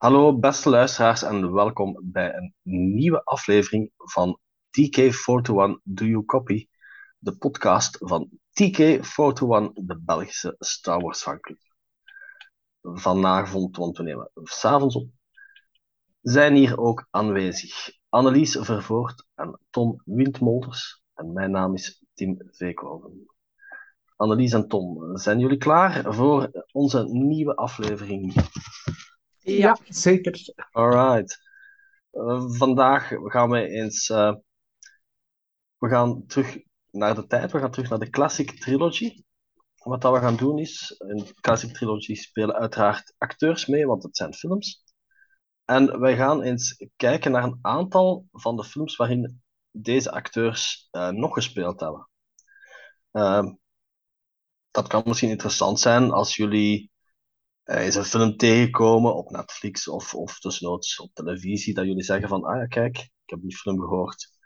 Hallo beste luisteraars en welkom bij een nieuwe aflevering van TK421 Do You Copy, de podcast van TK421, de Belgische Star Wars fanclub. Vanavond, want we nemen s'avonds op, zijn hier ook aanwezig Annelies Vervoort en Tom Windmolders. En mijn naam is Tim Veekhoven. Annelies en Tom, zijn jullie klaar voor onze nieuwe aflevering? Ja, zeker. Alright. Uh, vandaag gaan we eens. Uh, we gaan terug naar de tijd, we gaan terug naar de Classic Trilogy. Wat dat we gaan doen is, in de Classic Trilogy spelen uiteraard acteurs mee, want het zijn films. En wij gaan eens kijken naar een aantal van de films waarin deze acteurs uh, nog gespeeld hebben. Ehm, dat kan misschien interessant zijn als jullie uh, eens een film tegenkomen op Netflix of, of desnoods op televisie, dat jullie zeggen van, ah ja, kijk, ik heb die film gehoord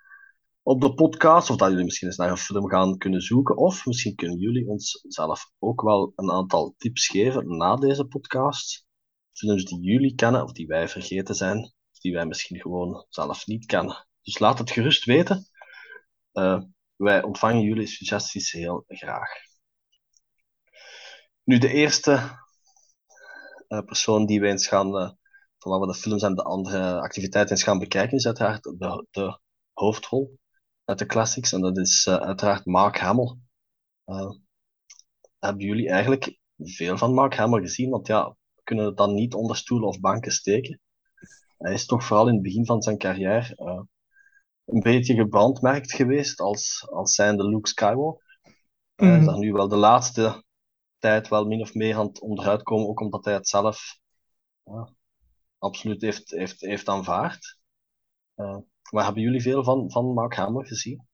op de podcast, of dat jullie misschien eens naar een film gaan kunnen zoeken, of misschien kunnen jullie ons zelf ook wel een aantal tips geven na deze podcast. Films die jullie kennen, of die wij vergeten zijn, of die wij misschien gewoon zelf niet kennen. Dus laat het gerust weten. Uh, wij ontvangen jullie suggesties heel graag. Nu, de eerste persoon die wij eens gaan, uh, van waar we de films en de andere activiteiten eens gaan bekijken, is uiteraard de, de hoofdrol uit de classics. En dat is uh, uiteraard Mark Hamill. hebben jullie eigenlijk veel van Mark Hamill gezien? Want ja, we kunnen het dan niet onder stoelen of banken steken. Hij is toch vooral in het begin van zijn carrière een beetje gebrandmerkt geweest als, als zijnde Luke Skywalker. Mm. Hij is daar nu wel de laatste tijd wel min of meer aan het onderuit komen, ook omdat hij het zelf ja, absoluut heeft, heeft, heeft aanvaard. Uh, maar hebben jullie veel van, van Mark Hamill gezien?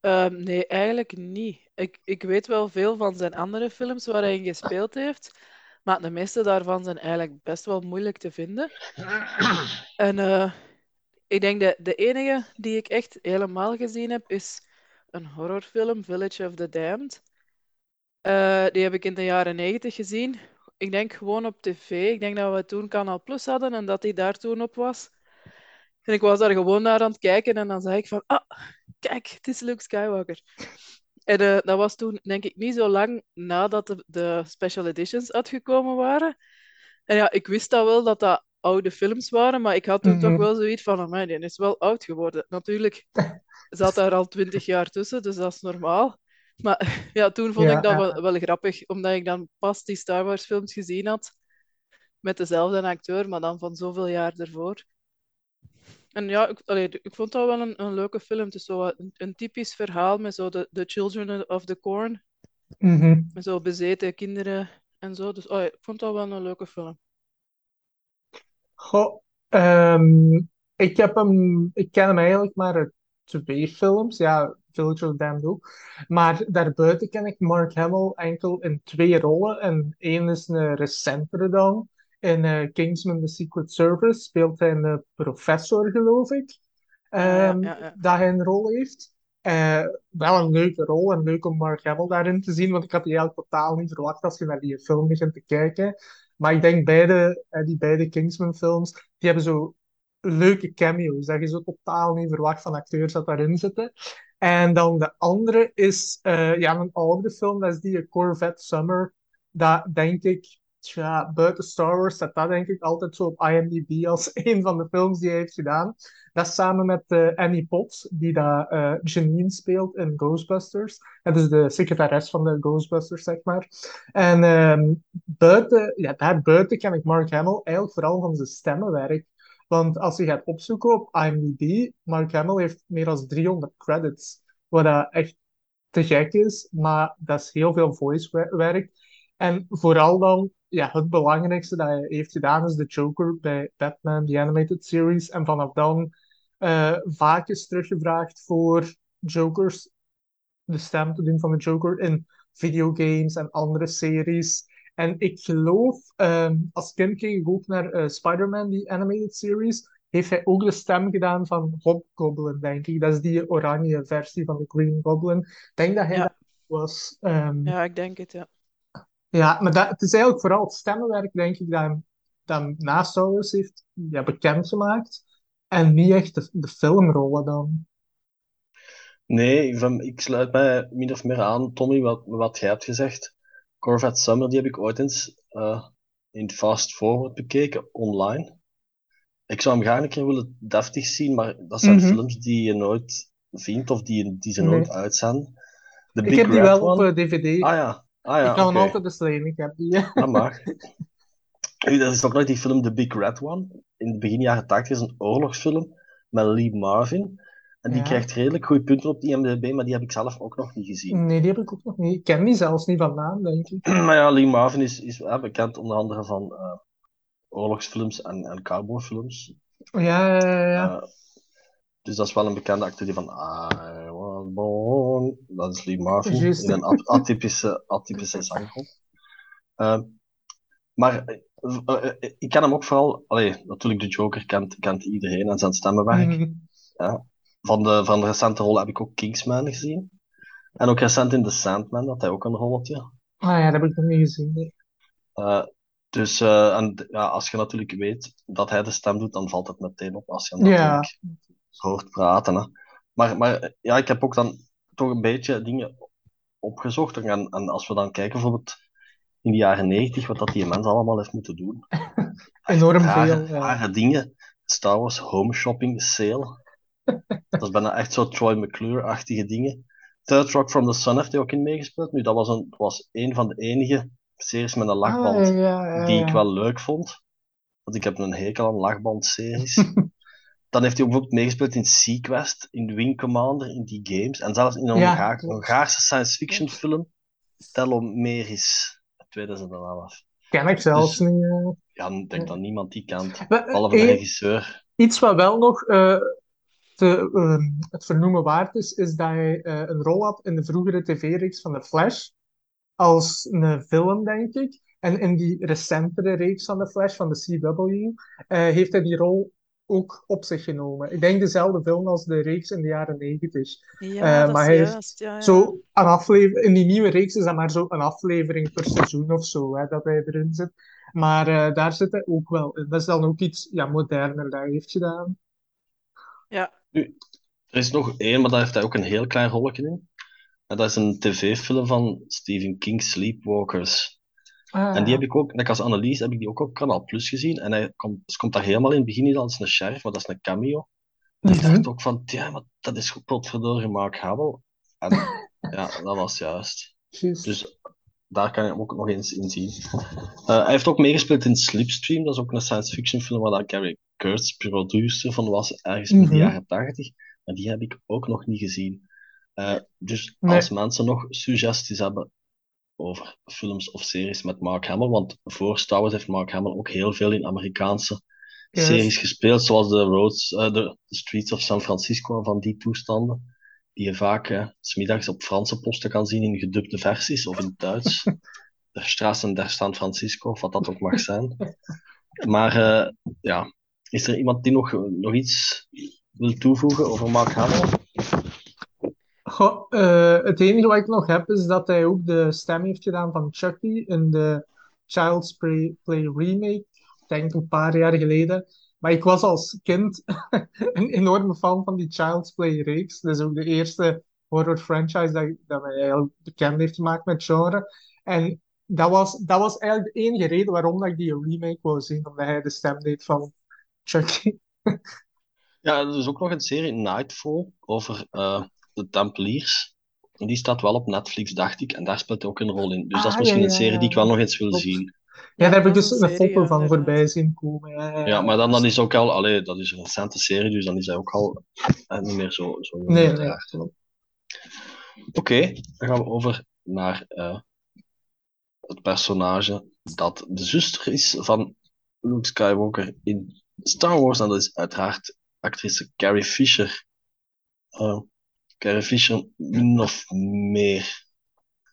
Um, nee, eigenlijk niet. Ik, ik weet wel veel van zijn andere films waar hij in gespeeld heeft. Maar de meeste daarvan zijn eigenlijk best wel moeilijk te vinden. En uh, ik denk dat de enige die ik echt helemaal gezien heb, is een horrorfilm, Village of the Damned. Uh, die heb ik in de jaren negentig gezien. Ik denk gewoon op tv. Ik denk dat we toen Kanaal Plus hadden en dat die daar toen op was. En ik was daar gewoon naar aan het kijken en dan zei ik van, ah, kijk, het is Luke Skywalker. En uh, dat was toen, denk ik, niet zo lang nadat de, de, special editions uitgekomen waren. En ja, ik wist dat wel dat dat oude films waren, maar ik had toen toch mhm. wel zoiets van, die is wel oud geworden. Natuurlijk zat daar al twintig jaar tussen, dus dat is normaal. Maar ja, toen vond ik dat wel, wel, grappig, omdat ik dan pas die Star Wars films gezien had. Met dezelfde acteur, maar dan van zoveel jaar ervoor. En ja, ik, allee, ik vond dat wel een, een leuke film. Het is zo een, een typisch verhaal met zo de, the Children of the Corn. Met zo bezeten kinderen en zo. Dus oh, ik vond dat wel een leuke film. Goh, um, ik, heb hem, ik ken hem eigenlijk maar uit twee films. Ja, Village of Damned ook. Maar daarbuiten ken ik Mark Hamill enkel in twee rollen. En één is een recentere dan. In uh, Kingsman The Secret Service speelt hij een professor, geloof ik. Ja, ja. Dat hij een rol heeft. Uh, wel een leuke rol en leuk om Mark Hamill daarin te zien, want ik had die eigenlijk totaal niet verwacht als je naar die film begint te kijken. Maar ik denk beide, die beide Kingsman-films, die hebben zo leuke cameo's. Dat je zo totaal niet verwacht van acteurs dat daarin zitten. En dan de andere is uh, ja, een oudere film, dat is die Corvette Summer. Dat denk ik, tja, buiten Star Wars staat dat denk ik altijd zo op IMDb als een van de films die hij heeft gedaan. Dat is samen met uh, Annie Potts, die dat uh, Janine speelt in Ghostbusters. En dus de secretaris van de Ghostbusters, zeg maar. En um, buiten, ja, daar buiten ken ik Mark Hamill eigenlijk vooral van zijn stemmenwerk. Want als je gaat opzoeken op IMDb, Mark Hamill heeft meer dan 300 credits. Wat echt te gek is, maar dat is heel veel voice werk. En vooral dan, ja, het belangrijkste dat hij heeft gedaan is de Joker bij Batman, The Animated Series. En vanaf dan uh, vaak is teruggevraagd voor Jokers, de stem te doen van de Joker in videogames en andere series. En ik geloof, um, als kind keek ik ook naar uh, Spider-Man, die animated series. Heeft hij ook de stem gedaan van Hobgoblin, denk ik. Dat is die oranje versie van de Green Goblin. Ik denk dat hij ja. dat was. Um... Ja, ik denk het, ja. Ja, maar dat, het is eigenlijk vooral het stemmenwerk, denk ik, dat, dat na Star Wars heeft ja, bekendgemaakt. En niet echt de, de filmrollen dan. Nee, ik, van- ik sluit mij min of meer aan, Tommy, wat, wat jij hebt gezegd. Corvette Summer, die heb ik ooit eens eh, in Fast Forward bekeken, online. Ik zou hem graag een keer willen deftig zien, maar dat zijn Mhm. films die je nooit vindt of die, die ze Nee. nooit uitzenden. The Ik Big heb die Red wel op One. eh, DVD. Ah ja, ah ja, ik kan hem altijd besleden. Ik heb die. Dat mag. Dat is ook nooit die film The Big Red One. In het begin jaren 80 is een oorlogsfilm met Lee Marvin. En die Ja. krijgt redelijk goede punten op die IMDb, maar die heb ik zelf ook nog niet gezien. Nee, die heb ik ook nog niet. Ik ken die zelfs niet van naam, denk ik. Maar ja, Lee Marvin is, is eh, bekend onder andere van eh, oorlogsfilms en, en cowboyfilms. Ja, ja, ja. ja. Dus dat is wel een bekende acteur die van I was born. Dat is Lee Marvin in een at- atypische, atypische zangrol. Eh, maar eh, eh, eh, ik ken hem ook vooral. Allee, natuurlijk, de Joker kent, kent iedereen en zijn stemmenwerk. Mhm. Van, de, van de recente rol heb ik ook Kingsman gezien. En ook recent in The Sandman had hij ook een rolletje. Ah ja, dat heb ik nog niet gezien. nee. Dus en, ja, als je natuurlijk weet dat hij de stem doet, dan valt het meteen op als je hem Ja. Hoort praten. Hè. Maar, maar ja, ik heb ook dan toch een beetje dingen opgezocht. En, en als we dan kijken bijvoorbeeld in de jaren negentig, wat dat die mens allemaal heeft moeten doen. Enorm rare, veel. ja. rare dingen. Star Wars Home Shopping Sale. Dat is bijna echt zo Troy McClure-achtige dingen. Third Rock from the Sun heeft hij ook in meegespeeld. Nu, dat was een, was een van de enige series met een lachband Ah, ja, ja, die ik wel leuk vond. Want ik heb een hekel aan lachbandseries. Dan heeft hij ook bijvoorbeeld meegespeeld in Sequest, in Wing Commander, in die games. En zelfs in een Ja, Hongaar-. Hongaarse science fiction film, Telomeris, 2011. Ken ik zelfs Dus- niet. eh. Ja, ik denk dat niemand die kent, Maar, behalve de eh, regisseur. Iets wat wel nog eh, te, ehm, het vernoemen waard is, is dat hij eh, een rol had in de vroegere tv-reeks van The Flash. Als een film, denk ik. En in die recentere reeks van The Flash, van de CW, eh, heeft hij die rol ook op zich genomen. Ik denk dezelfde film als de reeks in de jaren negentig. Ja, Eh, maar hij heeft juist. Ja, ja. Zo een aflevering, in die nieuwe reeks is dat maar zo een aflevering per seizoen of zo, hè, dat hij erin zit. Maar eh, daar zit hij ook wel in. Dat is dan ook iets ja, moderner dat hij heeft gedaan. Ja, Er is nog één, maar daar heeft hij ook een heel klein rolletje in. En dat is een tv-film van Stephen King, Sleepwalkers. Ah, En die heb ik ook, net als Annelies, heb ik die ook op Kanaal Plus gezien. En hij komt, dus komt daar helemaal in het begin niet als een sheriff, maar dat is een cameo. En ik Mhm. dacht ook van, ja, maar dat is goed potverdorie Mark Hamill. En ja, dat was juist. Dus daar kan je hem ook nog eens in zien. Eh, hij heeft ook meegespeeld in Slipstream, dat is ook een science fiction film waar Gary Kurtz producer van was, ergens in de Mhm. jaren 80. Maar die heb ik ook nog niet gezien. Eh, dus Nee. als mensen nog suggesties hebben over films of series met Mark Hamill, want voor Star Wars heeft Mark Hamill ook heel veel in Amerikaanse series gespeeld, zoals de Roads, eh, de, de Streets of San Francisco van die toestanden, die je vaak eh, 's middags op Franse posten kan zien in gedubte versies of in het Duits. Der Straßen der San Francisco, of wat dat ook mag zijn. Maar eh, ja, is er iemand die nog, nog iets wil toevoegen over Mark Hamill? Eh, het enige wat ik nog heb is dat hij ook de stem heeft gedaan van Chucky in de Child's Play, remake. Ik denk een paar jaar geleden. Maar ik was als kind een enorme fan van die Child's Play reeks. Dat is ook de eerste horror franchise dat, dat mij eigenlijk bekend heeft gemaakt met genre. En dat was, dat was eigenlijk de enige reden waarom ik die remake wou zien. Omdat hij de stem deed van Chucky. Ja, er is ook nog een serie Nightfall over eh, de Tempeliers. En die staat wel op Netflix, dacht ik. En daar speelt hij ook een rol in. Dus dat is Ah, misschien ja, een ja, serie die ik wel nog eens wil Klopt. zien. Ja, daar heb ik dus een foto van voorbij zien komen. Ja, ja, Ja, maar dan, dan is ook al, allee, dat is een recente serie, dus dan is hij ook al eh, niet meer zo, zo Nee, nee. Oké, dan gaan we over naar eh, het personage dat de zuster is van Luke Skywalker in Star Wars. En dat is uiteraard actrice Carrie Fisher. Eh, Carrie Fisher min of meer,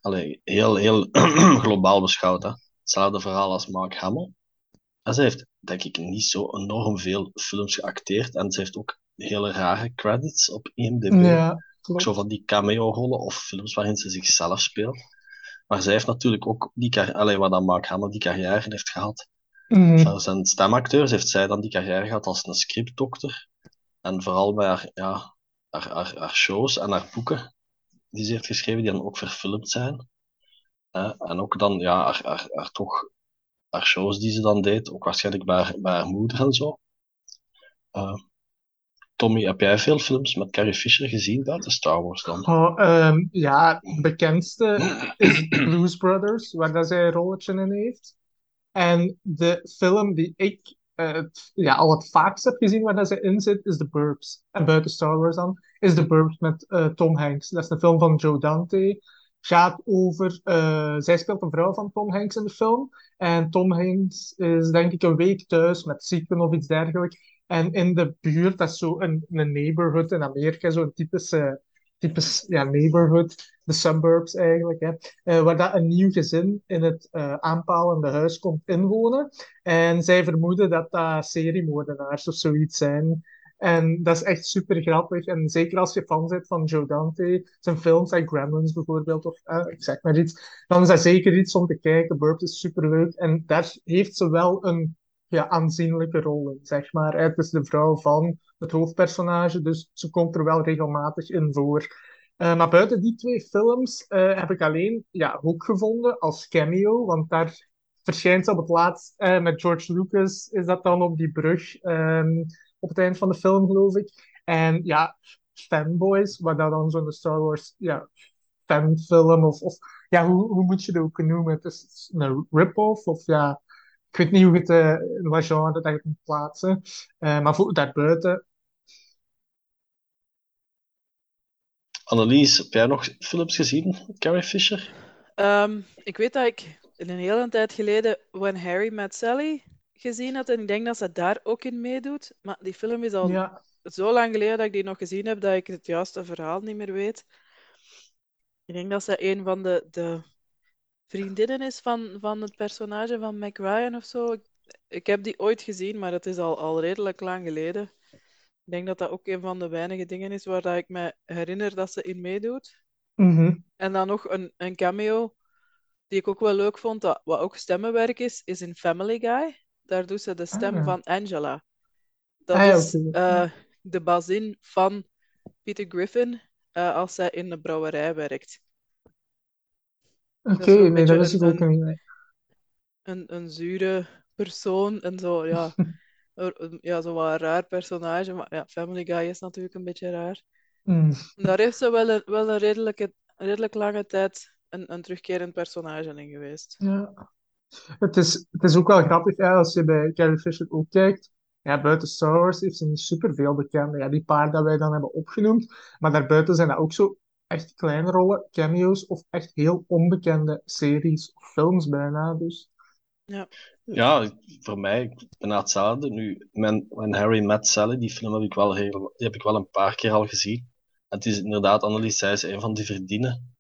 allee, heel, heel globaal beschouwd. Hè. Hetzelfde verhaal als Mark Hamill. En ze heeft, denk ik, niet zo enorm veel films geacteerd. En ze heeft ook hele rare credits op IMDb. Ja, Ook zo van die cameo-rollen of films waarin ze zichzelf speelt. Maar zij heeft natuurlijk ook die alleen wat dan Mark Hamill die carrière heeft gehad. Mhm. Voor zijn stemacteurs heeft zij dan die carrière gehad als een scriptdokter. En vooral bij haar, ja, haar, shows en haar boeken die ze heeft geschreven, die dan ook verfilmd zijn. En ook dan, ja, haar, toch, haar shows die ze dan deed, ook waarschijnlijk bij haar, moeder en zo. Uh, Tommy, heb jij veel films met Carrie Fisher gezien buiten Star Wars dan? Oh, ehm, ja, de bekendste is Blues Brothers, waar dat zij een rolletje in heeft. En de film die ik het, ja, al het vaakst heb gezien waar dat zij in zit, is The Burbs. En buiten Star Wars dan, is The Burbs met uh, Tom Hanks. Dat is een film van Joe Dante. Gaat over, uh, zij speelt een vrouw van Tom Hanks in de film. En Tom Hanks is denk ik een week thuis met ziekten of iets dergelijks. En in de buurt, dat is zo een, een neighborhood in Amerika, zo'n typische, typisch ja, neighborhood, de suburbs eigenlijk, hè, uh, waar dat een nieuw gezin in het uh, aanpalende huis komt inwonen. En zij vermoeden dat dat seriemoordenaars of zoiets zijn. En dat is echt super grappig. En zeker als je fan bent van Joe Dante, zijn films, like Gremlins bijvoorbeeld, of uh, ik zeg maar iets, dan is dat zeker iets om te kijken. Burp is super leuk. En daar heeft ze wel een ja, aanzienlijke rol in, zeg maar. Het is de vrouw van het hoofdpersonage, dus ze komt er wel regelmatig in voor. Uh, maar buiten die twee films uh, heb ik alleen ja, Hoek gevonden als cameo, want daar verschijnt ze op het laatst uh, met George Lucas, is dat dan op die brug um, op het eind van de film, geloof ik. En ja, Fanboys, wat dat dan zo'n Star Wars ja, fanfilm, of, of ja, hoe, hoe moet je dat ook noemen? Het is een rip-off, of ja, ik weet niet hoe het in wat genre dat je moet plaatsen. Maar voor daarbuiten. Annelies, heb jij nog films gezien Carrie Fisher? Um, ik weet dat ik een hele tijd geleden When Harry Met Sally gezien had. En ik denk dat ze daar ook in meedoet. Maar die film is al Ja, zo lang geleden dat ik die nog gezien heb dat ik het juiste verhaal niet meer weet. Ik denk dat ze een van de, de vriendinnen is van, van het personage van Mac Ryan of zo. Ik, ik heb die ooit gezien, maar het is al, al redelijk lang geleden. Ik denk dat dat ook een van de weinige dingen is waar dat ik me herinner dat ze in meedoet. mhm. En dan nog een, een cameo die ik ook wel leuk vond, dat, wat ook stemmenwerk is, is in Family Guy. Daar doet ze de stem Ah. van Angela. Dat Ah, ja, is eh, de bazin van Peter Griffin eh, als zij in de brouwerij werkt. Oké, nee, dat is een- ook. Een, een zure persoon en zo, ja. Er- Ja, zo wat een raar personage, maar ja, Family Guy is natuurlijk een beetje raar. Mm. Daar heeft ze wel een, wel een redelijke, redelijk lange tijd een, een terugkerend personage in geweest. Ja. Het is, het is ook wel grappig, hè, als je bij Carrie Fisher ook kijkt. Ja, buiten Star Wars heeft ze niet superveel bekende. Ja, die paar dat wij dan hebben opgenoemd. Maar daarbuiten zijn dat ook zo echt kleine rollen, cameo's of echt heel onbekende series of films bijna. Dus. Ja, voor mij bijna hetzelfde. Nu, mijn, When Harry Met Sally, die film heb ik wel, heel, die heb ik wel een paar keer al gezien. Het is inderdaad, Annelies zei, is een van die verdienen,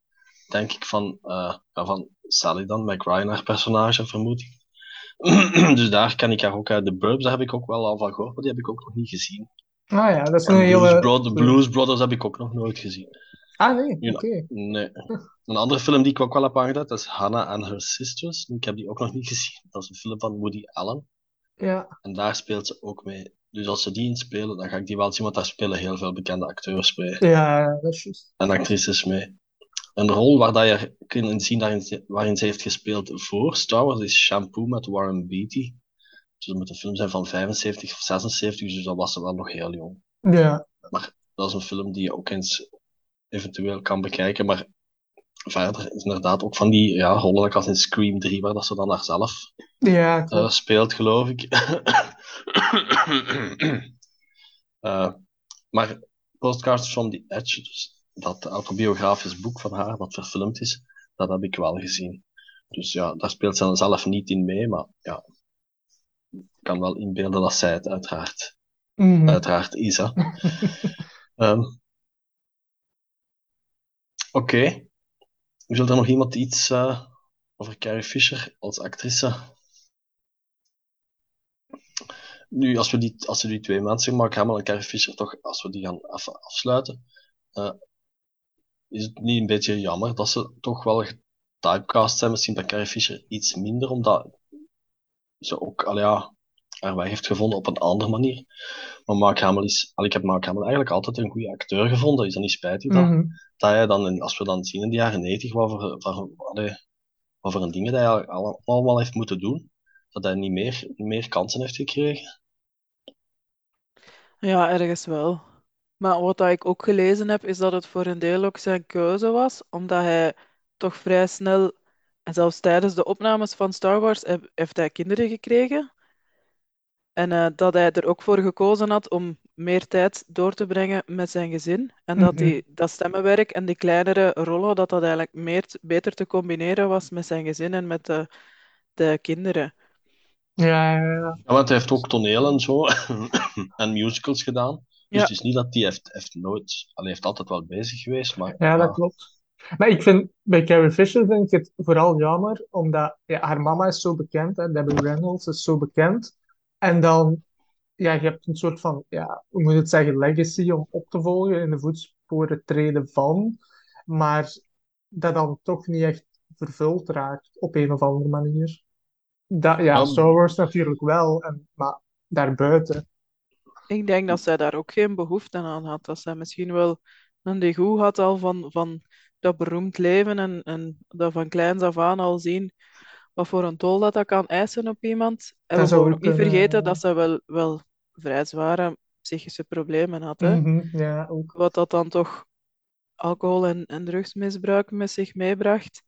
denk ik, van, eh, ja, van Sally dan, Mac Ryan, haar personage, vermoed ik. dus daar kan ik haar ook uit. De Burbs, daar heb ik ook wel al van gehoord, maar die heb ik ook nog niet gezien. Ah ja, dat is En een Blues, hele... Blues Brothers heb ik ook nog nooit gezien. Ah nee, Ja. oké. Nee. Een andere film die ik ook wel heb aangeduid, dat is Hannah and Her Sisters. Ik heb die ook nog niet gezien. Dat is een film van Woody Allen. Ja. En daar speelt ze ook mee. Dus als ze die inspelen, dan ga ik die wel zien, want daar spelen heel veel bekende acteurs mee. Ja, dat is juist. En actrices mee. Een rol waar dat je kunt zien daarin, waarin ze heeft gespeeld voor Star Wars is Shampoo met Warren Beatty. Dus dat moet een film zijn van 75 of 76, dus dat was ze wel nog heel jong. Ja. Dat is een film die je ook eens eventueel kan bekijken, maar verder is inderdaad ook van die ja, rollen als in Scream 3, waar dat ze dan haarzelf Ja, eh, speelt, geloof ik. Eh, maar Postcards from the Edge, dus dat autobiografisch boek van haar, dat verfilmd is, dat heb ik wel gezien. Dus ja, daar speelt ze dan zelf niet in mee, maar ja, ik kan wel inbeelden dat zij het uiteraard, Mhm. uiteraard is. Hè. Oké. Wil er nog iemand iets eh, over Carrie Fisher als actrice? Nu, als we die, als we die twee mensen, Mark Hamill en Carrie Fisher, toch, als we die gaan af- afsluiten, eh, is het niet een beetje jammer dat ze toch wel typecast zijn misschien bij Carrie Fisher iets minder, omdat ze ook al ja, haar weg heeft gevonden op een andere manier. Maar Mark Hamill is, al, ik heb Mark Hamill eigenlijk altijd een goede acteur gevonden. Is dat niet spijtig dat, Mhm. dat hij dan, in- als we dan zien in de jaren 90 wat voor, wat wat voor een dingen dat hij al- allemaal heeft moeten doen, dat hij niet meer, meer kansen heeft gekregen. Ja, ergens wel. Maar wat ik ook gelezen heb, is dat het voor een deel ook zijn keuze was, omdat hij toch vrij snel, en zelfs tijdens de opnames van Star Wars, heeft hij kinderen gekregen. En eh, dat hij er ook voor gekozen had om meer tijd door te brengen met zijn gezin. En dat Mhm. die, dat stemmenwerk en die kleinere rollen, dat dat eigenlijk meer, beter te combineren was met zijn gezin en met de, de kinderen. Ja, ja, ja. Ja, want hij heeft ook toneel en zo en musicals gedaan. Dus Ja. het is niet dat hij heeft, heeft nooit, hij heeft altijd wel bezig geweest, maar Ja, dat klopt. Maar ik vind, bij Carrie Fisher vind ik het vooral jammer, omdat ja, haar mama is zo bekend, hè, Debbie Reynolds is zo bekend. En dan, ja, je hebt een soort van, ja, hoe moet je het zeggen, legacy om op te volgen, in de voetsporen treden van, maar dat dan toch niet echt vervuld raakt op een of andere manier. Dat, ja, Ja, Star Wars natuurlijk wel, en, maar daarbuiten. Ik denk dat zij daar ook geen behoefte aan had. Dat zij misschien wel een degoe had al van, van dat beroemd leven en, en dat van kleins af aan al zien wat voor een tol dat dat kan eisen op iemand. En Dat we zou mogen ook niet kunnen, vergeten ja. dat zij wel, wel vrij zware psychische problemen had. Hè? Mhm, ja, ook. Wat dat dan toch alcohol- en, en drugsmisbruik met zich meebracht.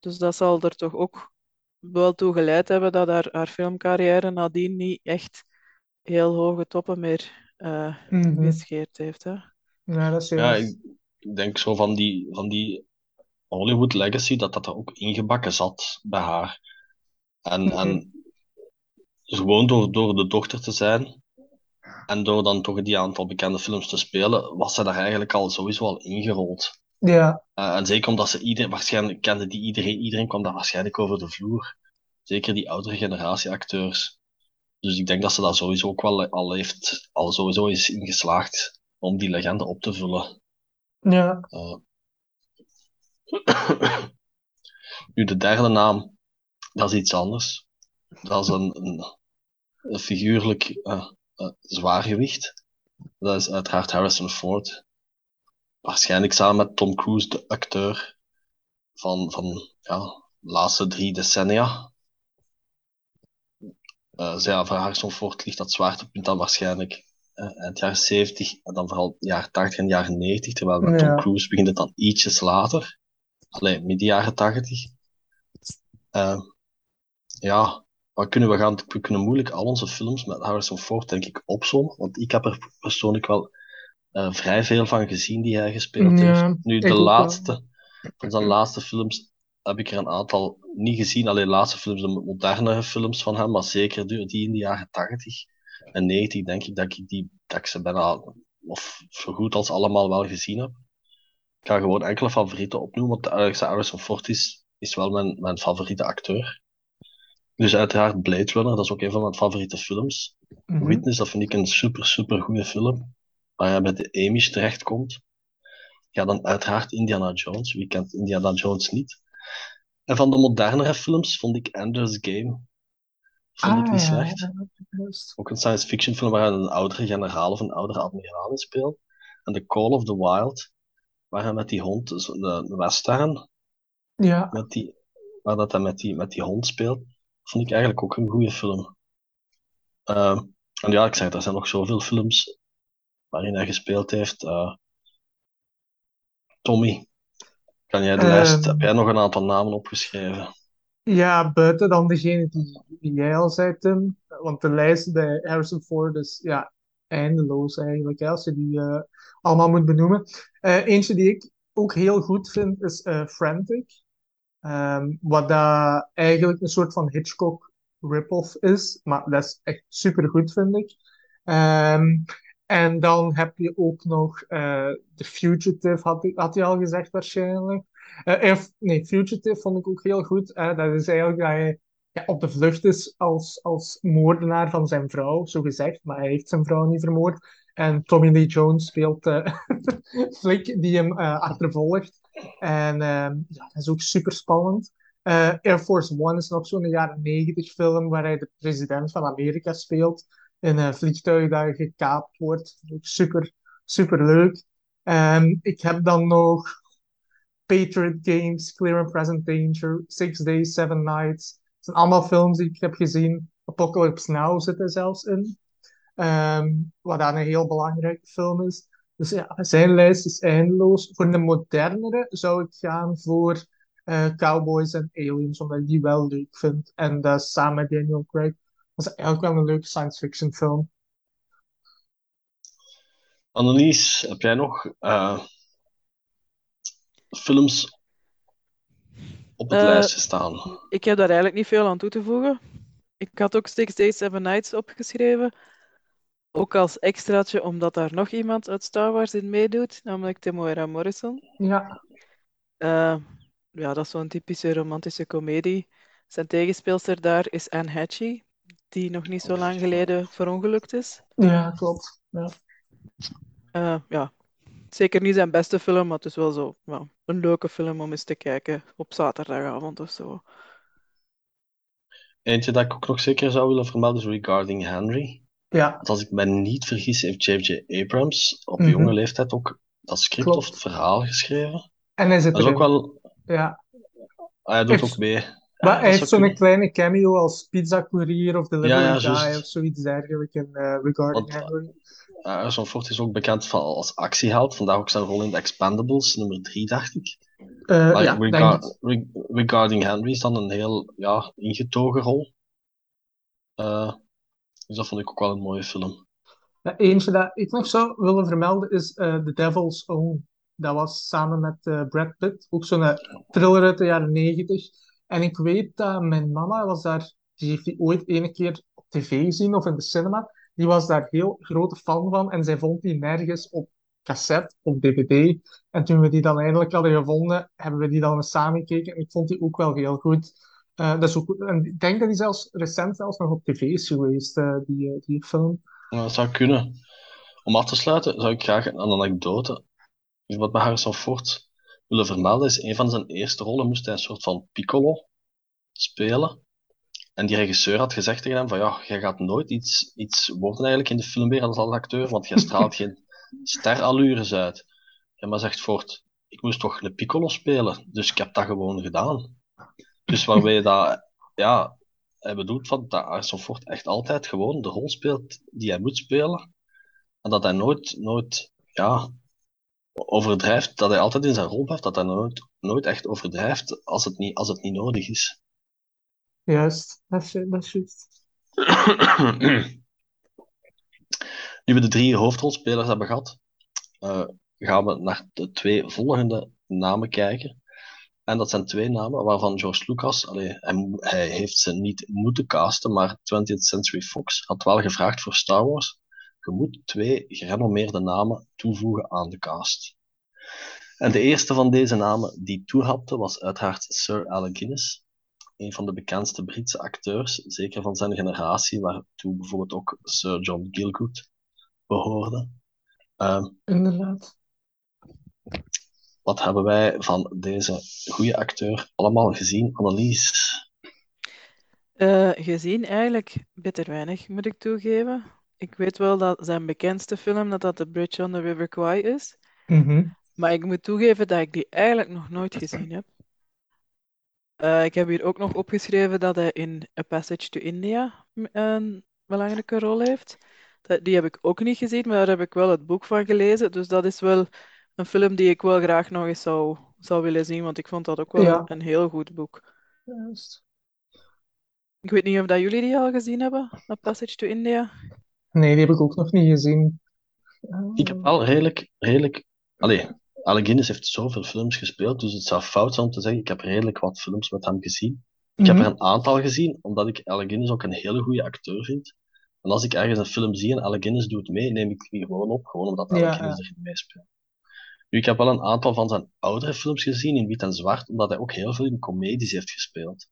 Dus dat zal er toch ook wel toe geleid hebben dat haar, haar filmcarrière nadien niet echt heel hoge toppen meer eh Mhm. gescheerd heeft. Hè? Ja, dat is ja, ik denk zo van die, van die Hollywood legacy, dat dat er ook ingebakken zat bij haar. En, Mhm. en gewoon door, door de dochter te zijn en door dan toch die aantal bekende films te spelen, was ze daar eigenlijk al sowieso al ingerold. Ja, Eh, en zeker omdat ze iedereen, waarschijnlijk kende die iedereen, iedereen kwam daar waarschijnlijk over de vloer. Zeker die oudere generatie acteurs. Dus ik denk dat ze daar sowieso ook wel al heeft, al sowieso is ingeslaagd om die legende op te vullen. ja. Eh, nu, de derde naam, dat is iets anders. Dat is een, een, een figuurlijk eh, zwaargewicht. Dat is uiteraard Harrison Ford. Waarschijnlijk samen met Tom Cruise, de acteur van, van ja, de laatste drie decennia. Dus ja, voor Harrison Ford ligt dat zwaartepunt dan waarschijnlijk eh, eind jaren 70 en dan vooral jaren 80 en jaren 90, terwijl met Ja. Tom Cruise begint het dan ietsjes later. Alleen midden jaren 80. Eh, ja, wat kunnen we gaan? We kunnen moeilijk al onze films met Harrison Ford, denk ik, opzommen. Want ik heb er persoonlijk wel eh, vrij veel van gezien die hij gespeeld Ja, heeft. Nu, de wel. laatste, van zijn laatste films heb ik er een aantal niet gezien. Alleen de laatste films, de modernere films van hem, maar zeker die die in de jaren 80 en 90, denk ik dat ik, die, dat ik ze bijna, of zo goed als allemaal wel gezien heb. Ik ga gewoon enkele favorieten opnoemen, want Alex Harrison Ford is, is wel mijn, mijn favoriete acteur. Dus uiteraard Blade Runner, dat is ook een van mijn favoriete films. Mhm. Witness, dat vind ik een super, super goede film. Waar hij bij de Emmys terechtkomt. Ja, dan uiteraard Indiana Jones. Wie kent Indiana Jones niet? En van de modernere films vond ik Ender's Game. Vond ik Ah, niet ja, slecht. ja. Ook een science fiction film waar hij een oudere generaal of een oudere admiraal in speelt. En The Call of the Wild, waar hij met die hond, dus de, de western, Ja, met die, waar dat hij met die, met die hond speelt, vond ik eigenlijk ook een goede film. Ehm, en ja, ik zeg, er zijn nog zoveel films waarin hij gespeeld heeft. Eh, Tommy, kan jij de Ehm. lijst, heb jij nog een aantal namen opgeschreven? ja, buiten dan degene die, die jij al zei, Tim. Want de lijst bij Harrison Ford is ja, eindeloos eigenlijk, als je die eh, allemaal moet benoemen. Eh, eentje die ik ook heel goed vind is eh, Frantic. Ehm, wat dat eigenlijk een soort van Hitchcock rip-off is. Maar dat is echt super goed, vind ik. Ehm, en dan heb je ook nog eh The Fugitive, had, had hij al gezegd waarschijnlijk. Nee, Fugitive vond ik ook heel goed. Dat is eigenlijk dat hij ja, op de vlucht is als, als moordenaar van zijn vrouw, zo gezegd. Maar hij heeft zijn vrouw niet vermoord. En Tommy Lee Jones speelt eh Flick die hem eh, achtervolgt. En ehm, ja, dat is ook super spannend. Eh, Air Force One is nog zo'n jaren negentig film waar hij de president van Amerika speelt. In een vliegtuig dat gekaapt wordt. Ook super, super leuk. Um, ik heb dan nog Patriot Games, Clear and Present Danger, Six Days, Seven Nights. Het zijn allemaal films die ik heb gezien. Apocalypse Now zit er zelfs in. Um, wat dan een heel belangrijke film is. Dus ja, zijn lijst is eindeloos. Voor de modernere zou ik gaan voor uh, Cowboys en Aliens, omdat ik die wel leuk vind. En dat samen met Daniel Craig. Dat is eigenlijk wel een leuke science fiction film. Annelies, heb jij nog uh, films op het uh, lijstje staan? Ik heb daar eigenlijk niet veel aan toe te voegen. Ik had ook Six Days, Seven Nights opgeschreven. Ook als extraatje, omdat daar nog iemand uit Star Wars in meedoet, namelijk Temuera Morrison. Ja. Uh, ja, dat is zo'n typische romantische komedie. Zijn tegenspeelster daar is Anne Hatchie, die nog niet zo lang geleden verongelukt is. Ja, klopt. Ja. Uh, ja. Zeker niet zijn beste film, maar het is wel zo well, een leuke film om eens te kijken op zaterdagavond of zo. Eentje dat ik ook nog zeker zou willen vermelden is Regarding Henry. Ja. Want als ik me niet vergis, heeft J.J. Abrams op mm -hmm. jonge leeftijd ook dat script Klopt. of het verhaal geschreven. En hij zit dat is ook wel. Ja. Ah, hij doet heeft... ook mee. Maar hij heeft zo'n kleine cameo als pizza courier of delivery ja, ja, guy of zoiets dergelijks in uh, Regarding Henry. Uh, Harrison Ford is ook bekend van, als actieheld, vandaag ook zijn rol in The Expendables, nummer 3, dacht ik. Uh, maar rega Regarding Henry is dan een heel ja, ingetogen rol. Dus dat vond ik ook wel een mooie film. Eentje dat ik nog zou willen vermelden is The Devil's Own. Dat was samen met uh, Brad Pitt, ook zo'n thriller uit de jaren negentig. En ik weet dat mijn mama was daar, die heeft die ooit ene keer op tv gezien of in de cinema. Die was daar heel grote fan van en zij vond die nergens op cassette of dvd. En toen we die dan eindelijk hadden gevonden, hebben we die dan samen gekeken. En ik vond die ook wel heel goed. Uh, dat is ook, en ik denk dat die zelfs recent zelfs nog op tv is geweest, uh, die, die film. Dat zou kunnen. Om af te sluiten zou ik graag een anekdote wat met Harrison Ford willen vermelden is, een van zijn eerste rollen moest hij een soort van piccolo spelen. En die regisseur had gezegd tegen hem van ja, jij gaat nooit iets, iets worden eigenlijk in de filmwereld als acteur, want jij straalt geen sterallures uit. Ja, maar zegt Ford, ik moest toch een piccolo spelen, dus ik heb dat gewoon gedaan. Dus waarbij dat, ja, hij bedoelt van dat Harrison Ford echt altijd gewoon de rol speelt die hij moet spelen. En dat hij nooit, nooit, ja, overdrijft, dat hij altijd in zijn rol blijft, dat hij nooit, nooit echt overdrijft als het niet, als het niet nodig is. Juist, dat is, dat is juist. nu we de drie hoofdrolspelers hebben gehad, uh, gaan we naar de twee volgende namen kijken. En dat zijn twee namen waarvan George Lucas, allee, hij, hij heeft ze niet moeten casten, maar 20th Century Fox had wel gevraagd voor Star Wars je moet twee gerenommeerde namen toevoegen aan de cast. En de eerste van deze namen die toehapte was uiteraard Sir Alec Guinness, een van de bekendste Britse acteurs, zeker van zijn generatie, waartoe bijvoorbeeld ook Sir John Gielgud behoorde. Uh, Inderdaad. Wat hebben wij van deze goede acteur allemaal gezien, Annelies? Uh, gezien eigenlijk bitter weinig, moet ik toegeven. Ik weet wel dat zijn bekendste film dat dat The Bridge on the River Kwai is. Mm -hmm. Maar ik moet toegeven dat ik die eigenlijk nog nooit gezien heb. Uh, ik heb hier ook nog opgeschreven dat hij in A Passage to India een belangrijke rol heeft. Dat, die heb ik ook niet gezien, maar daar heb ik wel het boek van gelezen. Dus dat is wel een film die ik wel graag nog eens zou, zou willen zien, want ik vond dat ook wel Ja. een heel goed boek. Juist. Ik weet niet of dat jullie die al gezien hebben, A Passage to India. Nee, die heb ik ook nog niet gezien. Ik heb al redelijk, redelijk... Allee, Alec Guinness heeft zoveel films gespeeld, dus het zou fout zijn om te zeggen, ik heb redelijk wat films met hem gezien. Ik heb Mhm. er een aantal gezien, omdat ik Alec Guinness ook een hele goede acteur vind. En als ik ergens een film zie en Alec Guinness doet mee, neem ik die gewoon op, gewoon omdat Alec Ja, Guinness erin meespeelt. Nu, ik heb wel een aantal van zijn oudere films gezien in wit en zwart, omdat hij ook heel veel in comedies heeft gespeeld.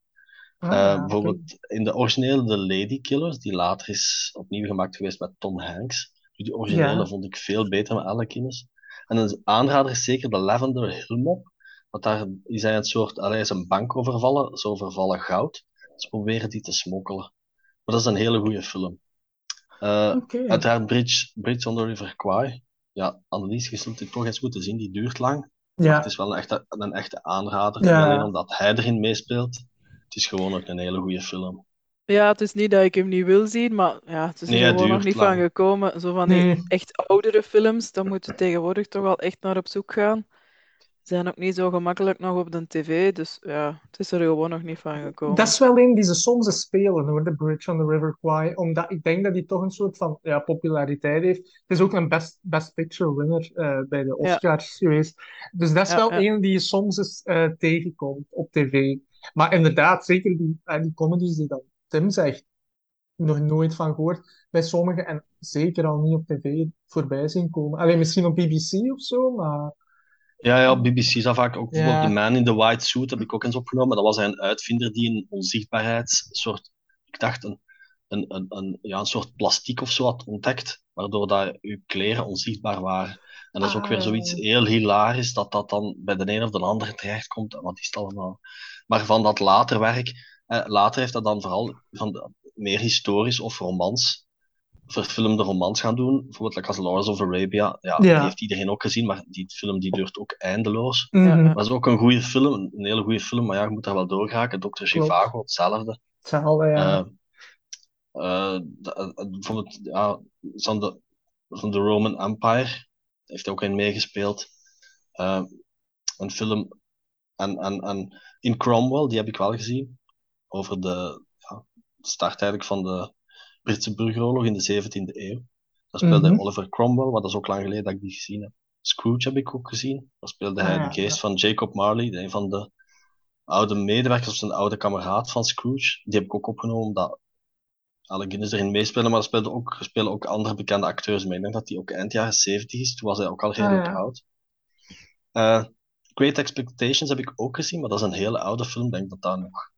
Ah, Eh, bijvoorbeeld in de originele The Lady Killers, die later is opnieuw gemaakt geweest met Tom Hanks. Die originele Ja. vond ik veel beter met Alec Guinness. En een aanrader is zeker de Lavender Hill Mob. Want daar is hij een soort, allee, is een bank overvallen, zo overvallen goud. Ze proberen die te smokkelen. Maar dat is een hele goede film. Uh, Oké. Uiteraard Bridge, Bridge on the River Kwai. Ja, Annelies, je zult dit toch eens moeten zien. Die duurt lang. Ja, Het is wel een echte, een echte aanrader. Ja. Alleen omdat hij erin meespeelt. Het is gewoon ook een hele goede film. Ja, het is niet dat ik hem niet wil zien, maar ja, het is er Nee, gewoon nog niet lang. van gekomen. Zo van die Nee. echt oudere films, daar moeten we tegenwoordig toch wel echt naar op zoek gaan. Zijn ook niet zo gemakkelijk nog op de tv, dus ja, het is er gewoon nog niet van gekomen. dat is wel een die ze soms eens spelen hoor, The Bridge on the River Kwai. Omdat ik denk dat hij toch een soort van ja, populariteit heeft. Het is ook een Best, best Picture winner eh, bij de Ja. Oscars geweest. Dus dat is Ja, wel ja. een die je soms eens eh, tegenkomt op tv. Maar inderdaad, zeker die, eh, die comedies die dan Tim zegt, nog nooit van gehoord. Bij sommigen en zeker al niet op tv voorbij zien komen. Alleen misschien op BBC of zo, maar Ja, ja, BBC is dat vaak ook. Bijvoorbeeld Ja. The Man in the White Suit heb ik ook eens opgenomen. Dat was een uitvinder die een onzichtbaarheidssoort, ik dacht een, een, een, een, ja, een soort plastiek of zo had ontdekt, waardoor dat uw kleren onzichtbaar waren. En dat is ook weer Ah. zoiets heel hilarisch, dat dat dan bij de een of de ander terechtkomt. En wat is allemaal? Maar van dat later werk, eh, later heeft dat dan vooral van de, meer historisch of romans, verfilmde romans gaan doen. Bijvoorbeeld like als Lawrence of Arabia. Ja, die heeft iedereen ook gezien, maar die film die duurt ook eindeloos. Dat is ook een goede film, een hele goede film, maar ja, je moet daar wel doorgeraken. Dr. Klopt. Zhivago, hetzelfde. hetzelfde, ja. Eh, eh, de- eh, bijvoorbeeld, ja, van de, van de Roman Empire heeft hij ook in meegespeeld. Een film, en, en, en in Cromwell, die heb ik wel gezien, over de ja, start eigenlijk van de Britse burgeroorlog in de 17e eeuw. Daar speelde Mhm. Oliver Cromwell, maar dat is ook lang geleden dat ik die gezien heb. Scrooge heb ik ook gezien. Daar speelde hij Ah, de geest van Jacob Marley, een van de oude medewerkers of zijn oude kameraad van Scrooge. Die heb ik ook opgenomen omdat Alec Guinness erin meespelen, maar er spelen ook, spelen ook andere bekende acteurs mee. Ik denk dat hij ook eind jaren 70 is. Toen was hij ook al redelijk Ah, ja. oud. Eh, Great Expectations heb ik ook gezien, maar dat is een hele oude film. Ik denk dat dat nog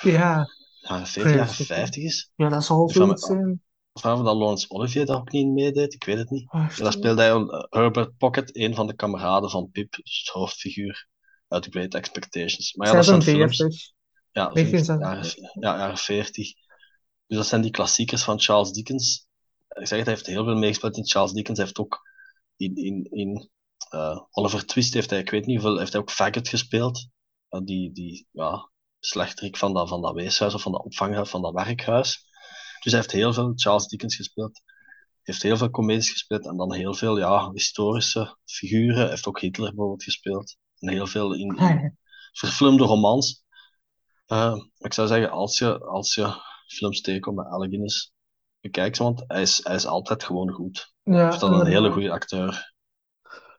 Ja, jaren 40, jaren Vijftig, ja. 50 is. ja, dat zal van- zoiets zijn. Of dat Laurence Olivier daar ook niet in meedeed, ik weet het niet. Ah, En daar speelde hij eh, Herbert Pocket, een van de kameraden van Pip, dus het hoofdfiguur uit Great Expectations. Maar ja, dat zijn films. 46. Ja, 1946. jaren, ja, jaren 40. Dus dat zijn die klassiekers van Charles Dickens. Ik zeg het, hij heeft heel veel meegespeeld in Charles Dickens. Hij heeft ook in, in, in eh, Oliver Twist heeft hij, ik weet niet hoeveel, heeft hij ook Faggot gespeeld. Eh, die, die ja, slechterik van dat, van dat weeshuis of van dat opvanghuis, van dat werkhuis. Dus hij heeft heel veel Charles Dickens gespeeld. Heeft heel veel comedies gespeeld en dan heel veel ja, historische figuren. Hij heeft ook Hitler bijvoorbeeld gespeeld. En heel veel in, in Ah, verfilmde romans. Eh, ik zou zeggen, als je, als je films tegenkomt met Alec Guinness, bekijk ze, want hij is, hij is altijd gewoon goed. Hij is dan een hele goede acteur.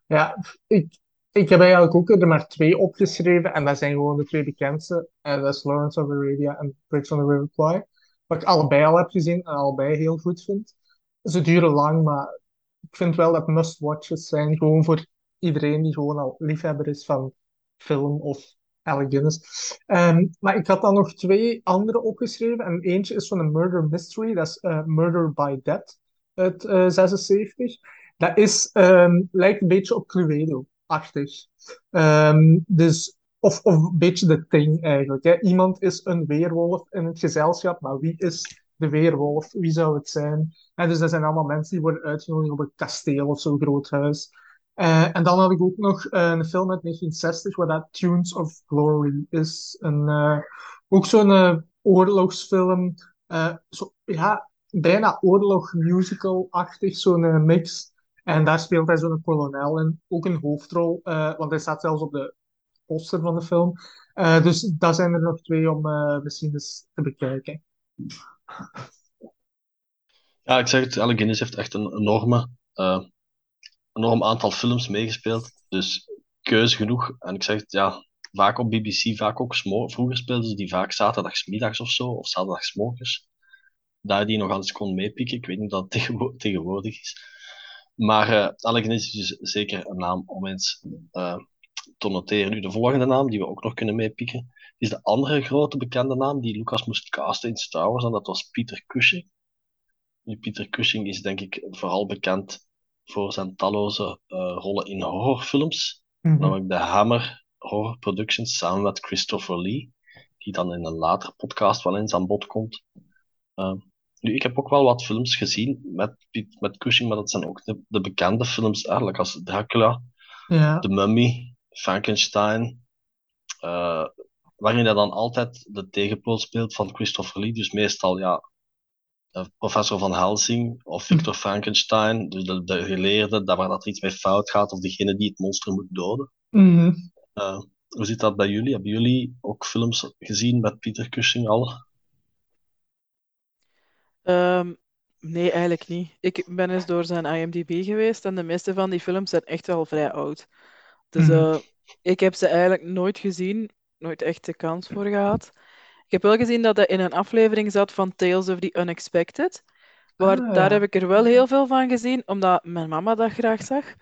Ja, ik, ik heb eigenlijk ook er maar twee opgeschreven en dat zijn gewoon de twee bekendste. En dat is Lawrence of Arabia en Bridge on the River Kwai. Wat ik allebei al heb gezien en allebei heel goed vind. Ze duren lang, maar ik vind wel dat must-watches zijn. Gewoon voor iedereen die gewoon al liefhebber is van film of Alec Guinness. Ehm, maar ik had dan nog twee andere opgeschreven. En eentje is van een murder mystery. Dat is eh, Murder by Death uit eh 76. Dat is, ehm, lijkt een beetje op Cluedo-achtig. Ehm, dus, of, of een beetje de thing eigenlijk. Hè. Iemand is een weerwolf in het gezelschap, maar wie is de weerwolf? Wie zou het zijn? En dus dat zijn allemaal mensen die worden uitgenodigd op een kasteel of zo'n groot huis. Eh, en dan had ik ook nog eh, een film uit 1960, waar dat Tunes of Glory is. Een, eh, ook zo'n oorlogsfilm. Zo, ja, bijna oorlog-musical-achtig, zo'n eh, mix. En daar speelt hij zo'n kolonel in, ook een hoofdrol, eh, want hij staat zelfs op de poster van de film. Eh, dus dat zijn er nog twee om eh, misschien eens te bekijken. Ja, ik zeg het, Alec Guinness heeft echt een enorme, enorm aantal films meegespeeld. Dus keuze genoeg. En ik zeg het, ja, vaak op BBC, vaak ook Vroeger speelden ze die vaak zaterdagsmiddags of zo, of zaterdagsmorgens. Daar die nog eens kon meepikken. Ik weet niet of dat tegenwo- tegenwoordig is. Maar Alec Guinness is dus zeker een naam om eens eh, te noteren. Nu, de volgende naam die we ook nog kunnen meepikken, is de andere grote bekende naam die Lucas moest casten in Star Wars. En dat was Peter Cushing. Nu, Peter Cushing is denk ik vooral bekend voor zijn talloze eh, rollen in horrorfilms. Mhm. Namelijk The Hammer, Horror Productions samen met Christopher Lee, die dan in een latere podcast wel eens aan bod komt. Uh, nu, ik heb ook wel wat films gezien met, met Cushing, maar dat zijn ook de, de bekende films, eigenlijk als Dracula, Ja. The Mummy, Frankenstein, uh, waarin hij dan altijd de tegenpool speelt van Christopher Lee, dus meestal ja, professor van Helsing of Victor Frankenstein, dus de, de geleerde, daar waar dat er iets mee fout gaat, of degene die het monster moet doden. Mhm. Uh, hoe zit dat bij jullie? Hebben jullie ook films gezien met Peter Cushing al? Um, nee, eigenlijk niet. Ik ben eens door zijn IMDb geweest en de meeste van die films zijn echt wel vrij oud. Dus Mhm. uh, ik heb ze eigenlijk nooit gezien, nooit echt de kans voor gehad. Ik heb wel gezien dat hij in een aflevering zat van Tales of the Unexpected. Waar, Ah, Daar heb ik er wel heel veel van gezien, omdat mijn mama dat graag zag.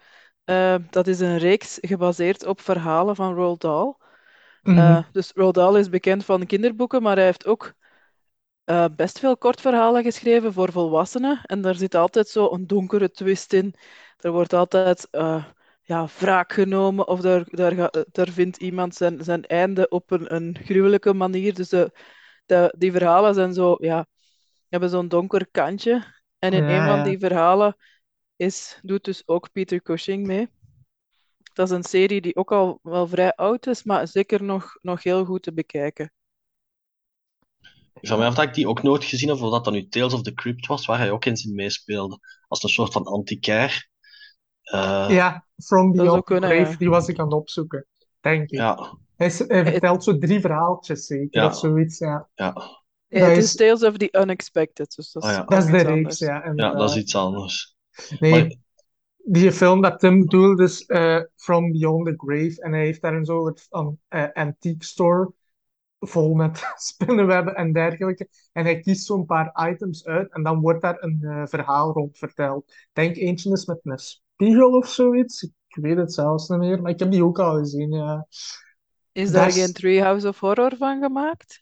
Uh, dat is een reeks gebaseerd op verhalen van Roald Dahl. Mhm. Uh, dus Roald Dahl is bekend van kinderboeken, maar hij heeft ook uh, best veel kortverhalen geschreven voor volwassenen. En daar zit altijd zo een donkere twist in. Er wordt altijd uh, ja, wraak genomen of daar, daar, vindt iemand zijn, zijn einde op een, een gruwelijke manier. Dus de, de, die verhalen zijn zo, ja, hebben zo'n donker kantje. En in Ja, een van die verhalen is, doet dus ook Peter Cushing mee. Dat is een serie die ook al wel vrij oud is, maar zeker nog, nog heel goed te bekijken. Ik vraag me af dat ik die ook nooit gezien heb, of dat dan nu Tales of the Crypt was, waar hij ook eens in meespeelde. Als een soort van antiquair. Uh, Ja, From Beyond Grave, die was ik aan het opzoeken, denk ik. ja, Hij, vertelt zo drie verhaaltjes zeker, Ja. of zoiets, ja. ja, het is- is Tales of the Unexpected, dus dat is, Ah, ja. Dat is de iets reeks, anders. ja. ja, dat is iets anders. Nee, Maar- die film dat Tim bedoelt is eh, From Beyond the Grave. En hij heeft daar een soort van eh, antique store vol met spinnenwebben en dergelijke. En hij kiest zo'n paar items uit en dan wordt daar een eh, verhaal rond verteld. Ik denk eentje is met een spiegel of zoiets. Ik weet het zelfs niet meer, maar ik heb die ook al gezien, ja. Is daar is- geen Treehouse of Horror van gemaakt?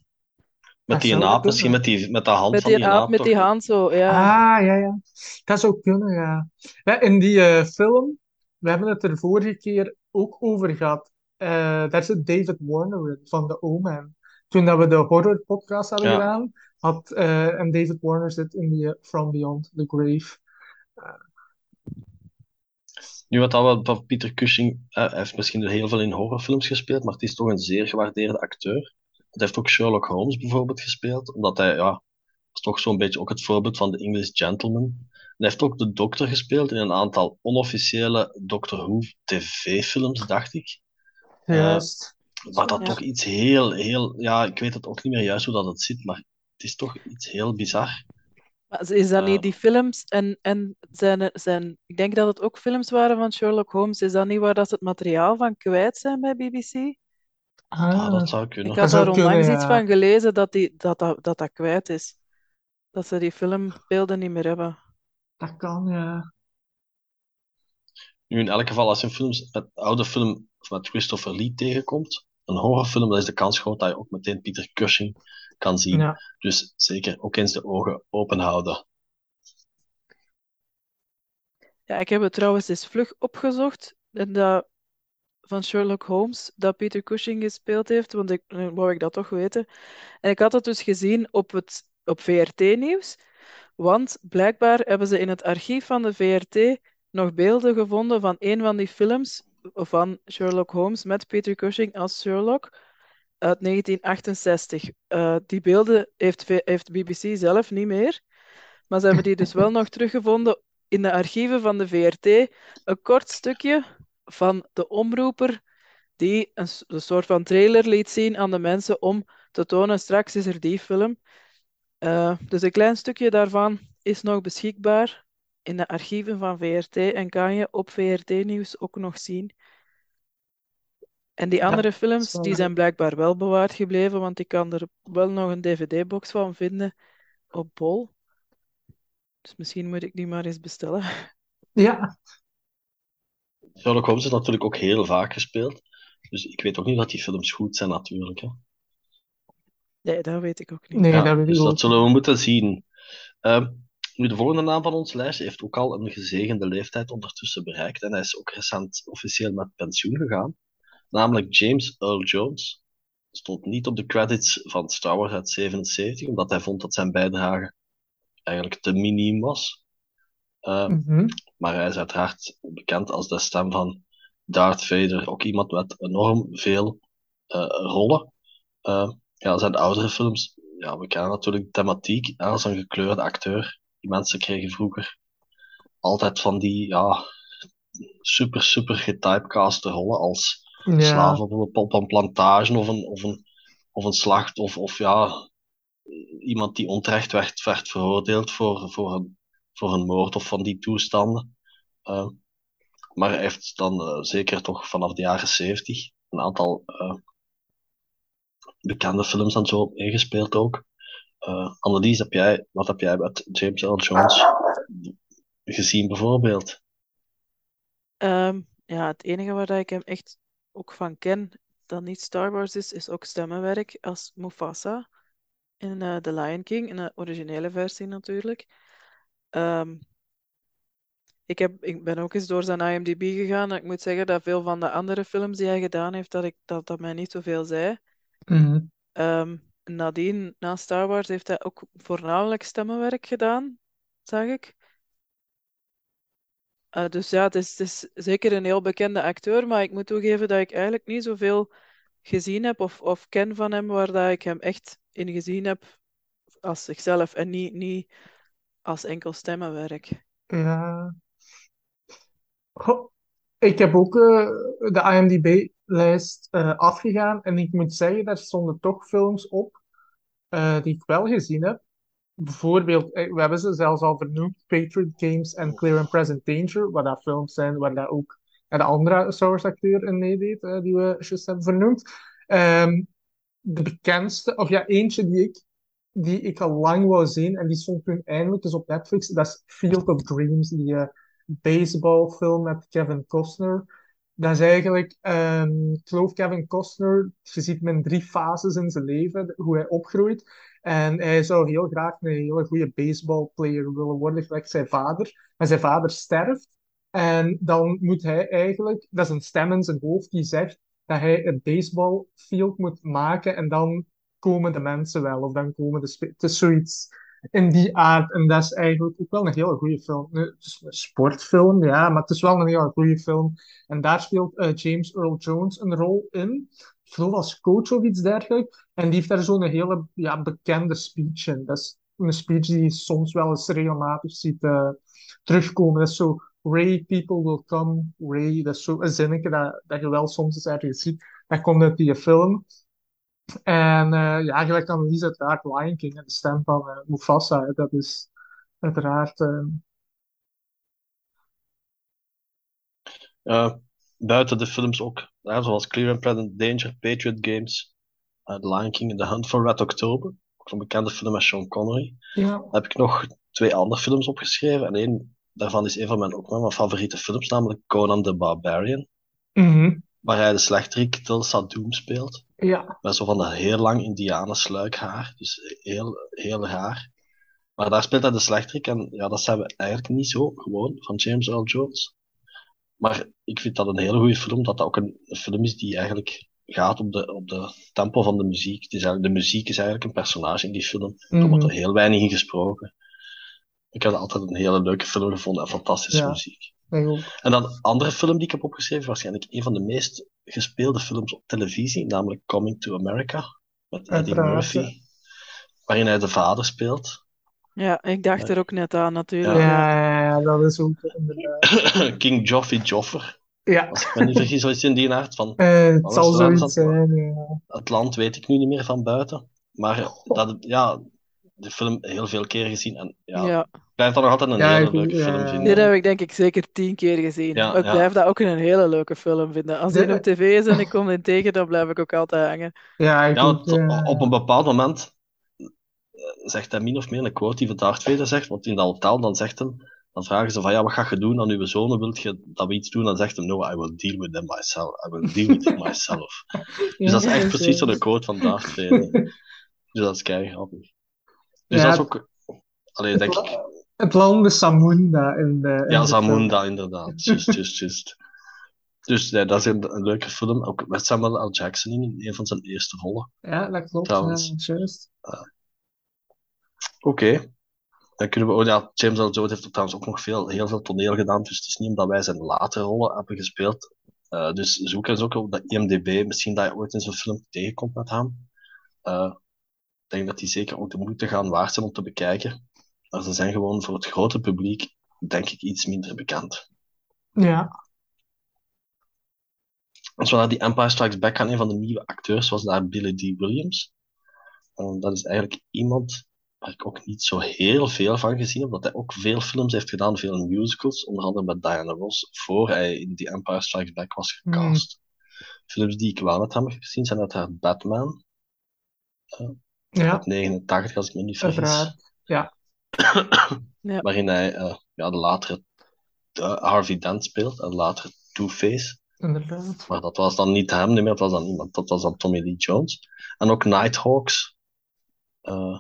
Met die naap, misschien met, die, met de hand Met van die die aap, naap. met die hand zo, ja. Ah, ja, ja. Dat zou kunnen, ja. Ja, in die eh, film, we hebben het er vorige keer ook over gehad. Eh, daar zit David Warner in, van The Omen. Toen dat we de horror podcast hadden Ja. gedaan, had, eh, en David Warner zit in die eh, From Beyond the Grave. Nu wat dat we van Peter Cushing, eh, hij heeft misschien heel veel in horrorfilms gespeeld, maar het is toch een zeer gewaardeerde acteur. Hij heeft ook Sherlock Holmes bijvoorbeeld gespeeld, omdat hij, ja, is toch zo'n beetje ook het voorbeeld van de English Gentleman. En hij heeft ook de dokter gespeeld in een aantal onofficiële Doctor Who tv-films, dacht ik. Eh, Juist. Maar dat Ja. toch iets heel, heel, ja, ik weet het ook niet meer juist hoe dat het zit, maar het is toch iets heel bizar. Maar is dat Eh. niet die films en, en zijn, zijn... Ik denk dat het ook films waren van Sherlock Holmes. Is dat niet waar dat ze het materiaal van kwijt zijn bij BBC? Ah, dat zou Ik kunnen. had zou daar onlangs kunnen, iets van gelezen dat, die, dat, dat, dat dat kwijt is. Dat ze die filmbeelden niet meer hebben. Dat kan, ja. Nu, in elk geval, als je een film, met oude film met Christopher Lee tegenkomt, een horrorfilm, dan is de kans groot dat je ook meteen Peter Cushing kan zien. ja. Dus zeker ook eens de ogen open houden. Ja, ik heb het trouwens eens vlug opgezocht. En dat van Sherlock Holmes, dat Peter Cushing gespeeld heeft, want ik nu wou ik dat toch weten. En ik had het dus gezien op, het, op VRT-nieuws, want blijkbaar hebben ze in het archief van de VRT nog beelden gevonden van een van die films van Sherlock Holmes met Peter Cushing als Sherlock uit 1968. Eh, die beelden heeft, heeft BBC zelf niet meer, maar ze hebben die dus wel nog teruggevonden in de archieven van de VRT. Een kort stukje van de omroeper die een soort van trailer liet zien aan de mensen om te tonen, straks is er die film. Eh, dus een klein stukje daarvan is nog beschikbaar in de archieven van VRT en kan je op VRT-nieuws ook nog zien. En die andere films, die zijn blijkbaar wel bewaard gebleven, want ik kan er wel nog een DVD-box van vinden op Bol. Dus misschien moet ik die maar eens bestellen. Ja, Sherlock Holmes is natuurlijk ook heel vaak gespeeld. Dus ik weet ook niet dat die films goed zijn, natuurlijk. Hè. Nee, dat weet ik ook niet. nee, Ja, dat weet dus dat zullen we moeten zien. Ehm, nu, de volgende naam van ons lijst heeft ook al een gezegende leeftijd ondertussen bereikt. En hij is ook recent officieel met pensioen gegaan. namelijk James Earl Jones. Stond niet op de credits van Star Wars uit 77, omdat hij vond dat zijn bijdrage eigenlijk te miniem was. Uh, Mhm. maar hij is uiteraard bekend als de stem van Darth Vader. Ook iemand met enorm veel eh, rollen. Uh, ja, zijn oudere films. Ja, we kennen natuurlijk de thematiek. Als een gekleurde acteur. Die mensen kregen vroeger altijd van die ja, super, super getypecaste rollen als Ja. slaaf op een, op een plantage of een, of een, of een slacht. Of, of ja, iemand die onterecht werd, werd veroordeeld voor, voor, een, voor een moord of van die toestanden. Uh, maar hij heeft dan uh, zeker toch vanaf de jaren zeventig een aantal uh, bekende films en zo ingespeeld ook. Uh, Annelies, heb jij, wat heb jij met James Earl Jones gezien bijvoorbeeld? Um, ja, het enige waar ik hem echt ook van ken, dat niet Star Wars is, is ook stemmenwerk als Mufasa in uh, The Lion King, in de originele versie natuurlijk. Um, ik, heb, ik ben ook eens door zijn IMDb gegaan en ik moet zeggen dat veel van de andere films die hij gedaan heeft, dat, ik, dat, dat mij niet zoveel zei. Mhm. Um, nadien, na Star Wars, heeft hij ook voornamelijk stemmenwerk gedaan, zag ik. Uh, dus ja, het is, is zeker een heel bekende acteur, maar ik moet toegeven dat ik eigenlijk niet zoveel gezien heb of, of ken van hem waar dat ik hem echt in gezien heb als zichzelf en niet, niet als enkel stemmenwerk. Ja. Ik heb ook uh, de IMDb-lijst uh, afgegaan en ik moet zeggen, daar stonden toch films op uh, die ik wel gezien heb. Bijvoorbeeld, we hebben ze zelfs al vernoemd, Patriot Games en Clear and Present Danger, waar dat films zijn waar dat ook de andere Wars acteur in meedeed, die we juist hebben vernoemd. Um, de bekendste, of ja, eentje die ik, die ik al lang wou zien, en die stond toen eindelijk dus op Netflix, dat is Field of Dreams, die uh, baseballfilm met Kevin Costner. Dat is eigenlijk, um, ik geloof Kevin Costner, je ziet in drie fases in zijn leven, hoe hij opgroeit. En hij zou heel graag een hele goede baseballplayer willen worden, gelijk zijn vader. Maar zijn vader sterft. En dan moet hij eigenlijk, dat is een stem in zijn hoofd die zegt dat hij een baseballfield moet maken en dan komen de mensen wel, of dan komen de Het is zoiets in die aard. En dat is eigenlijk ook wel een hele goede film. Het is een sportfilm, ja, maar het is wel een hele goede film. En daar speelt uh, James Earl Jones een rol in. Ik geloof als coach of iets dergelijks. En die heeft daar zo'n hele ja, bekende speech in. Dat is een speech die je soms wel eens regelmatig ziet uh, terugkomen. Dat is zo, Ray, people will come, Ray. Dat is zo een zinnetje dat, dat je wel soms eens ziet. Dat komt uit die film. En uh, ja, gelijk dan Annelies uiteraard Lion King en de stem van uh, Mufasa. Hè, dat is uiteraard... Uh, buiten de films ook, zoals Clear and Present Danger, Patriot Games, The Lion King en The Hunt for Red October. Ook een bekende film met Sean Connery. Ja. heb ik nog twee andere films opgeschreven. En één daarvan is een van mijn, ook mijn favoriete films, namelijk Conan the Barbarian. Mm -hmm. Waar hij de slechterik Tulsa Doom speelt. Ja. Met zo van dat heel lang indianen sluikhaar. Dus heel, heel raar. Maar daar speelt hij de slechterik. En ja, dat zijn we eigenlijk niet zo gewoon van James Earl Jones. Maar ik vind dat een hele goede film. Dat dat ook een, een film is die eigenlijk gaat op de, op de tempo van de muziek. Het is eigenlijk, de muziek is eigenlijk een personage in die film. Mm. Er wordt er heel weinig in gesproken. Ik heb altijd een hele leuke film gevonden en fantastische Ja. muziek. En dan een andere film die ik heb opgeschreven, waarschijnlijk een van de meest gespeelde films op televisie, namelijk Coming to America, met Eddie Uiteraard, Murphy, waarin hij de vader speelt. Ja, ik dacht er ook net aan natuurlijk. ja, ja, ja, dat is ook inderdaad. King Joffrey Joffer, Ja, als ik me niet vergis, zoiets in die aard van Eh, het zal zoiets zijn. Ja. het land weet ik nu niet meer van buiten. Maar dat, ja, de film heel veel keer gezien en ja, Ja. ik blijf dat nog altijd een Ja, hele leuke ja, film ja. vinden. Dit heb ik denk ik zeker tien keer gezien. Ik ja. blijf dat ook een hele leuke film vinden. Als die De- op tv is en ik kom die tegen, dan blijf ik ook altijd hangen. Ja, ja. op een bepaald moment eh, zegt hij min of meer een quote die van Darth Vader zegt, want in dat hotel dan zegt hem, dan vragen ze van ja, wat ga je doen aan uw zonen? Wilt je dat we iets doen? Dan zegt hij no, I will deal with them myself. I will deal with it myself. Dus dat is echt precies zo'n quote van Darth Vader. Dus dat is kei grappig. Dus Ja, dat is ook, alleen denk ik, Het land is Samunda in de. in ja, de Zamunda inderdaad. Just, just, just. Dus ja, dat is een, een leuke film. Ook met Samuel L. Jackson in een van zijn eerste rollen. Ja, dat klopt. Trouwens. Ja, juist. Oké. Dan kunnen we... Oh ja, James L. Jones heeft trouwens ook nog veel, heel veel toneel gedaan. Dus het is niet omdat wij zijn latere rollen hebben gespeeld. Eh, dus zoek eens ook op de IMDb. Misschien dat je ooit in zo'n film tegenkomt met hem. Eh, ik denk dat die zeker ook de moeite gaan waard zijn om te bekijken. Maar ze zijn gewoon voor het grote publiek, denk ik, iets minder bekend. Ja. Als we naar die Empire Strikes Back gaan, een van de nieuwe acteurs was daar Billy D. Williams. Eh, dat is eigenlijk iemand waar ik ook niet zo heel veel van gezien heb, omdat hij ook veel films heeft gedaan, veel musicals, onder andere met Diana Ross, voor hij in The Empire Strikes Back was gecast. Films die ik wel met hem heb gezien zijn uiteraard Batman, Ja, uit 89 als ik me niet vergis, uiteraard. Ja. Ja. waarin hij eh, ja, de latere Harvey Dent speelt en later Two-Face. Inderdaad. Maar dat was dan niet hem, meer, dat was dan iemand, dat was dan Tommy Lee Jones. En ook Nighthawks, eh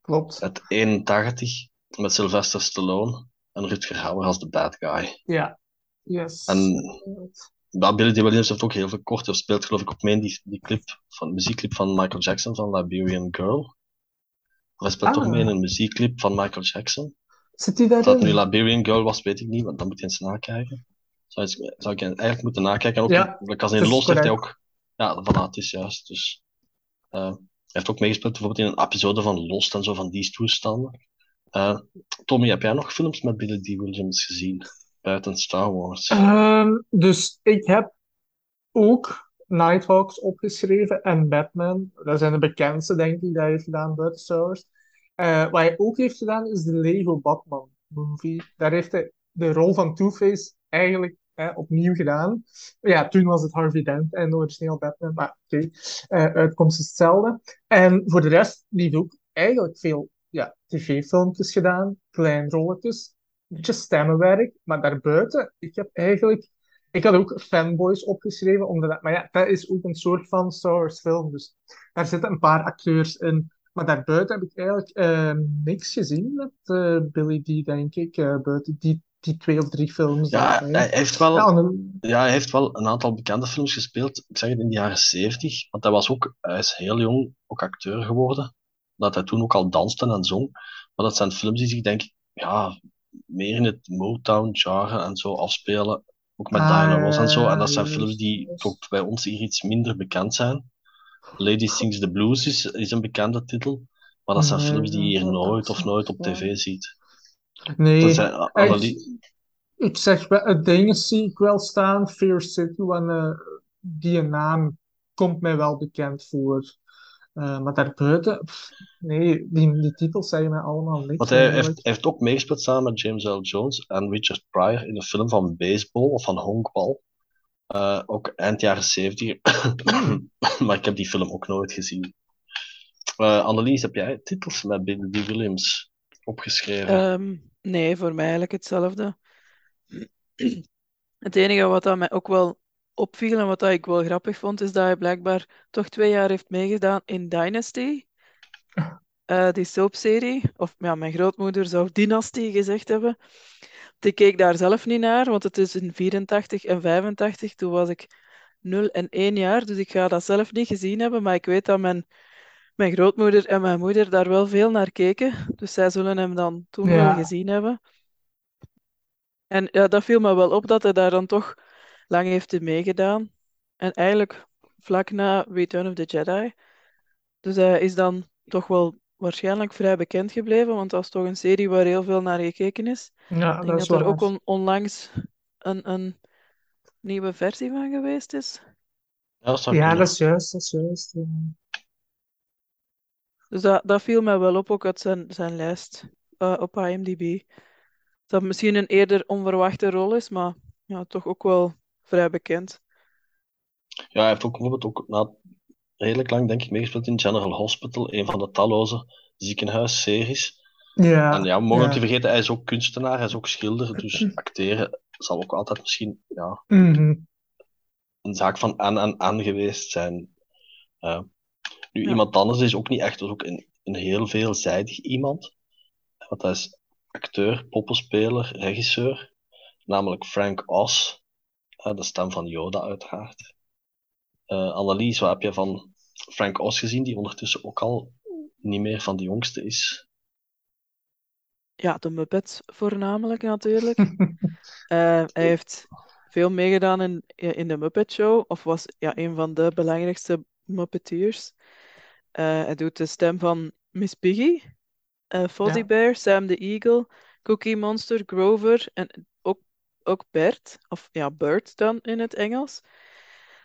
Klopt. uit 81, met Sylvester Stallone en Rutger Hauer als de bad guy. Ja. Yes. En Billy D. Williams heeft ook heel veel kort gespeeld, geloof ik, op in die, die clip van, de muziekclip van Michael Jackson van Liberian Girl. Hij speelt Ah. toch mee in een muziekclip van Michael Jackson. Zit hij Dat het nu? Liberian Girl was, weet ik niet, want dan moet je eens nakijken. Zou, je- zou ik eigenlijk moeten nakijken. En ook, Ja, in- als is Lost heeft hij ook... Ja, voilà, het is juist. Dus, eh, hij heeft ook meegespeeld bijvoorbeeld in een episode van Lost en zo, van die toestanden. Eh, Tommy, heb jij nog films met Billy D. Williams gezien? Buiten Star Wars. Ehm, dus ik heb ook Nighthawks opgeschreven en Batman. Dat zijn de bekendste, denk ik, die hij heeft gedaan buiten Star Wars. Eh, wat hij ook heeft gedaan, is de Lego Batman movie. Daar heeft hij de rol van Two-Face eigenlijk opnieuw gedaan. Ja, toen was het Harvey Dent en origineel Batman, maar oké, Eh, uitkomst is hetzelfde. En voor de rest, die heeft ook eigenlijk veel ja, tv-filmpjes gedaan, klein rolletjes, beetje stemmenwerk, maar daarbuiten, ik heb eigenlijk ik had ook Fanboys opgeschreven, omdat dat, maar ja, dat is ook een soort van Star Wars film, dus daar zitten een paar acteurs in. Maar daarbuiten heb ik eigenlijk eh, niks gezien met eh, Billy D, denk ik, eh, buiten die, die twee of drie films. Ja, hij heeft wel... Ja, en een- Ja, hij heeft wel een aantal bekende films gespeeld. Ik zeg het in de jaren 70, want hij was ook, hij is heel jong ook acteur geworden. Dat hij toen ook al danste en zong. Maar dat zijn films die zich, denk ik, ja, meer in het Motown-genre en zo afspelen. Ook met Ah, Diana Ross en zo. En dat zijn films die toch bij ons hier iets minder bekend zijn. Lady Sings the Blues is, is een bekende titel. Maar dat zijn Nee, films die je hier nooit of nooit op tv ziet. Nee, Dat zijn echt, Annelie... ik zeg wel, het dingen zie ik wel staan, Fear City, want eh, die naam komt mij wel bekend voor. Eh, maar daarbuiten, pff, nee, die, die titels zeggen mij allemaal niks Want hij heeft, heeft ook meegespeeld samen met James L. Jones en Richard Pryor in een film van baseball of van honkbal. Eh, ook eind jaren 70. maar ik heb die film ook nooit gezien. Eh Annelies, heb jij titels met Billy D. Williams opgeschreven? Ehm, nee, voor mij eigenlijk hetzelfde. Het enige wat dat mij ook wel opviel en wat ik wel grappig vond, is dat hij blijkbaar toch twee jaar heeft meegedaan in Dynasty. Eh, die soapserie. Of ja, mijn grootmoeder zou Dynasty gezegd hebben. Ik keek daar zelf niet naar, want het is in 84 en 85. Toen was ik 0 en 1 jaar, dus ik ga dat zelf niet gezien hebben. Maar ik weet dat mijn, mijn grootmoeder en mijn moeder daar wel veel naar keken. Dus zij zullen hem dan toen wel gezien hebben. En ja, dat viel me wel op dat hij daar dan toch lang heeft in meegedaan. En eigenlijk vlak na Return of the Jedi. Dus hij is dan toch wel waarschijnlijk vrij bekend gebleven, want dat is toch een serie waar heel veel naar gekeken is. Ja, Ik denk dat is dat er ook on- onlangs een, een nieuwe versie van geweest is. ja, dat Ja, is juist, dat is juist. ja. Dus dat, dat viel mij wel op, ook uit zijn, zijn lijst eh, op IMDb. Dat misschien een eerder onverwachte rol is, maar ja, toch ook wel vrij bekend. Ja, hij heeft ook bijvoorbeeld ook na redelijk lang, denk ik, meegespeeld in General Hospital, een van de talloze ziekenhuisseries. Ja, En ja, we mogen ook ja. niet vergeten, hij is ook kunstenaar, hij is ook schilder, dus acteren zal ook altijd misschien ja, Mhm. een zaak van aan en aan geweest zijn. Eh, nu, Ja. iemand anders is ook niet echt, dus ook een, een heel veelzijdig iemand. Want hij is acteur, poppenspeler, regisseur, namelijk Frank Oz. De stem van Yoda uiteraard. Uh, Annelies, wat heb je van Frank Oz gezien, die ondertussen ook al niet meer van de jongste is? Ja, de Muppets voornamelijk natuurlijk. Eh, hij heeft veel meegedaan in, in de Muppet Show, of was ja, een van de belangrijkste Muppeteers. Uh, hij doet de stem van Miss Piggy, uh, Fozzie ja. Bear, Sam the Eagle, Cookie Monster, Grover en ook, Bert, of ja, Bert dan in het Engels.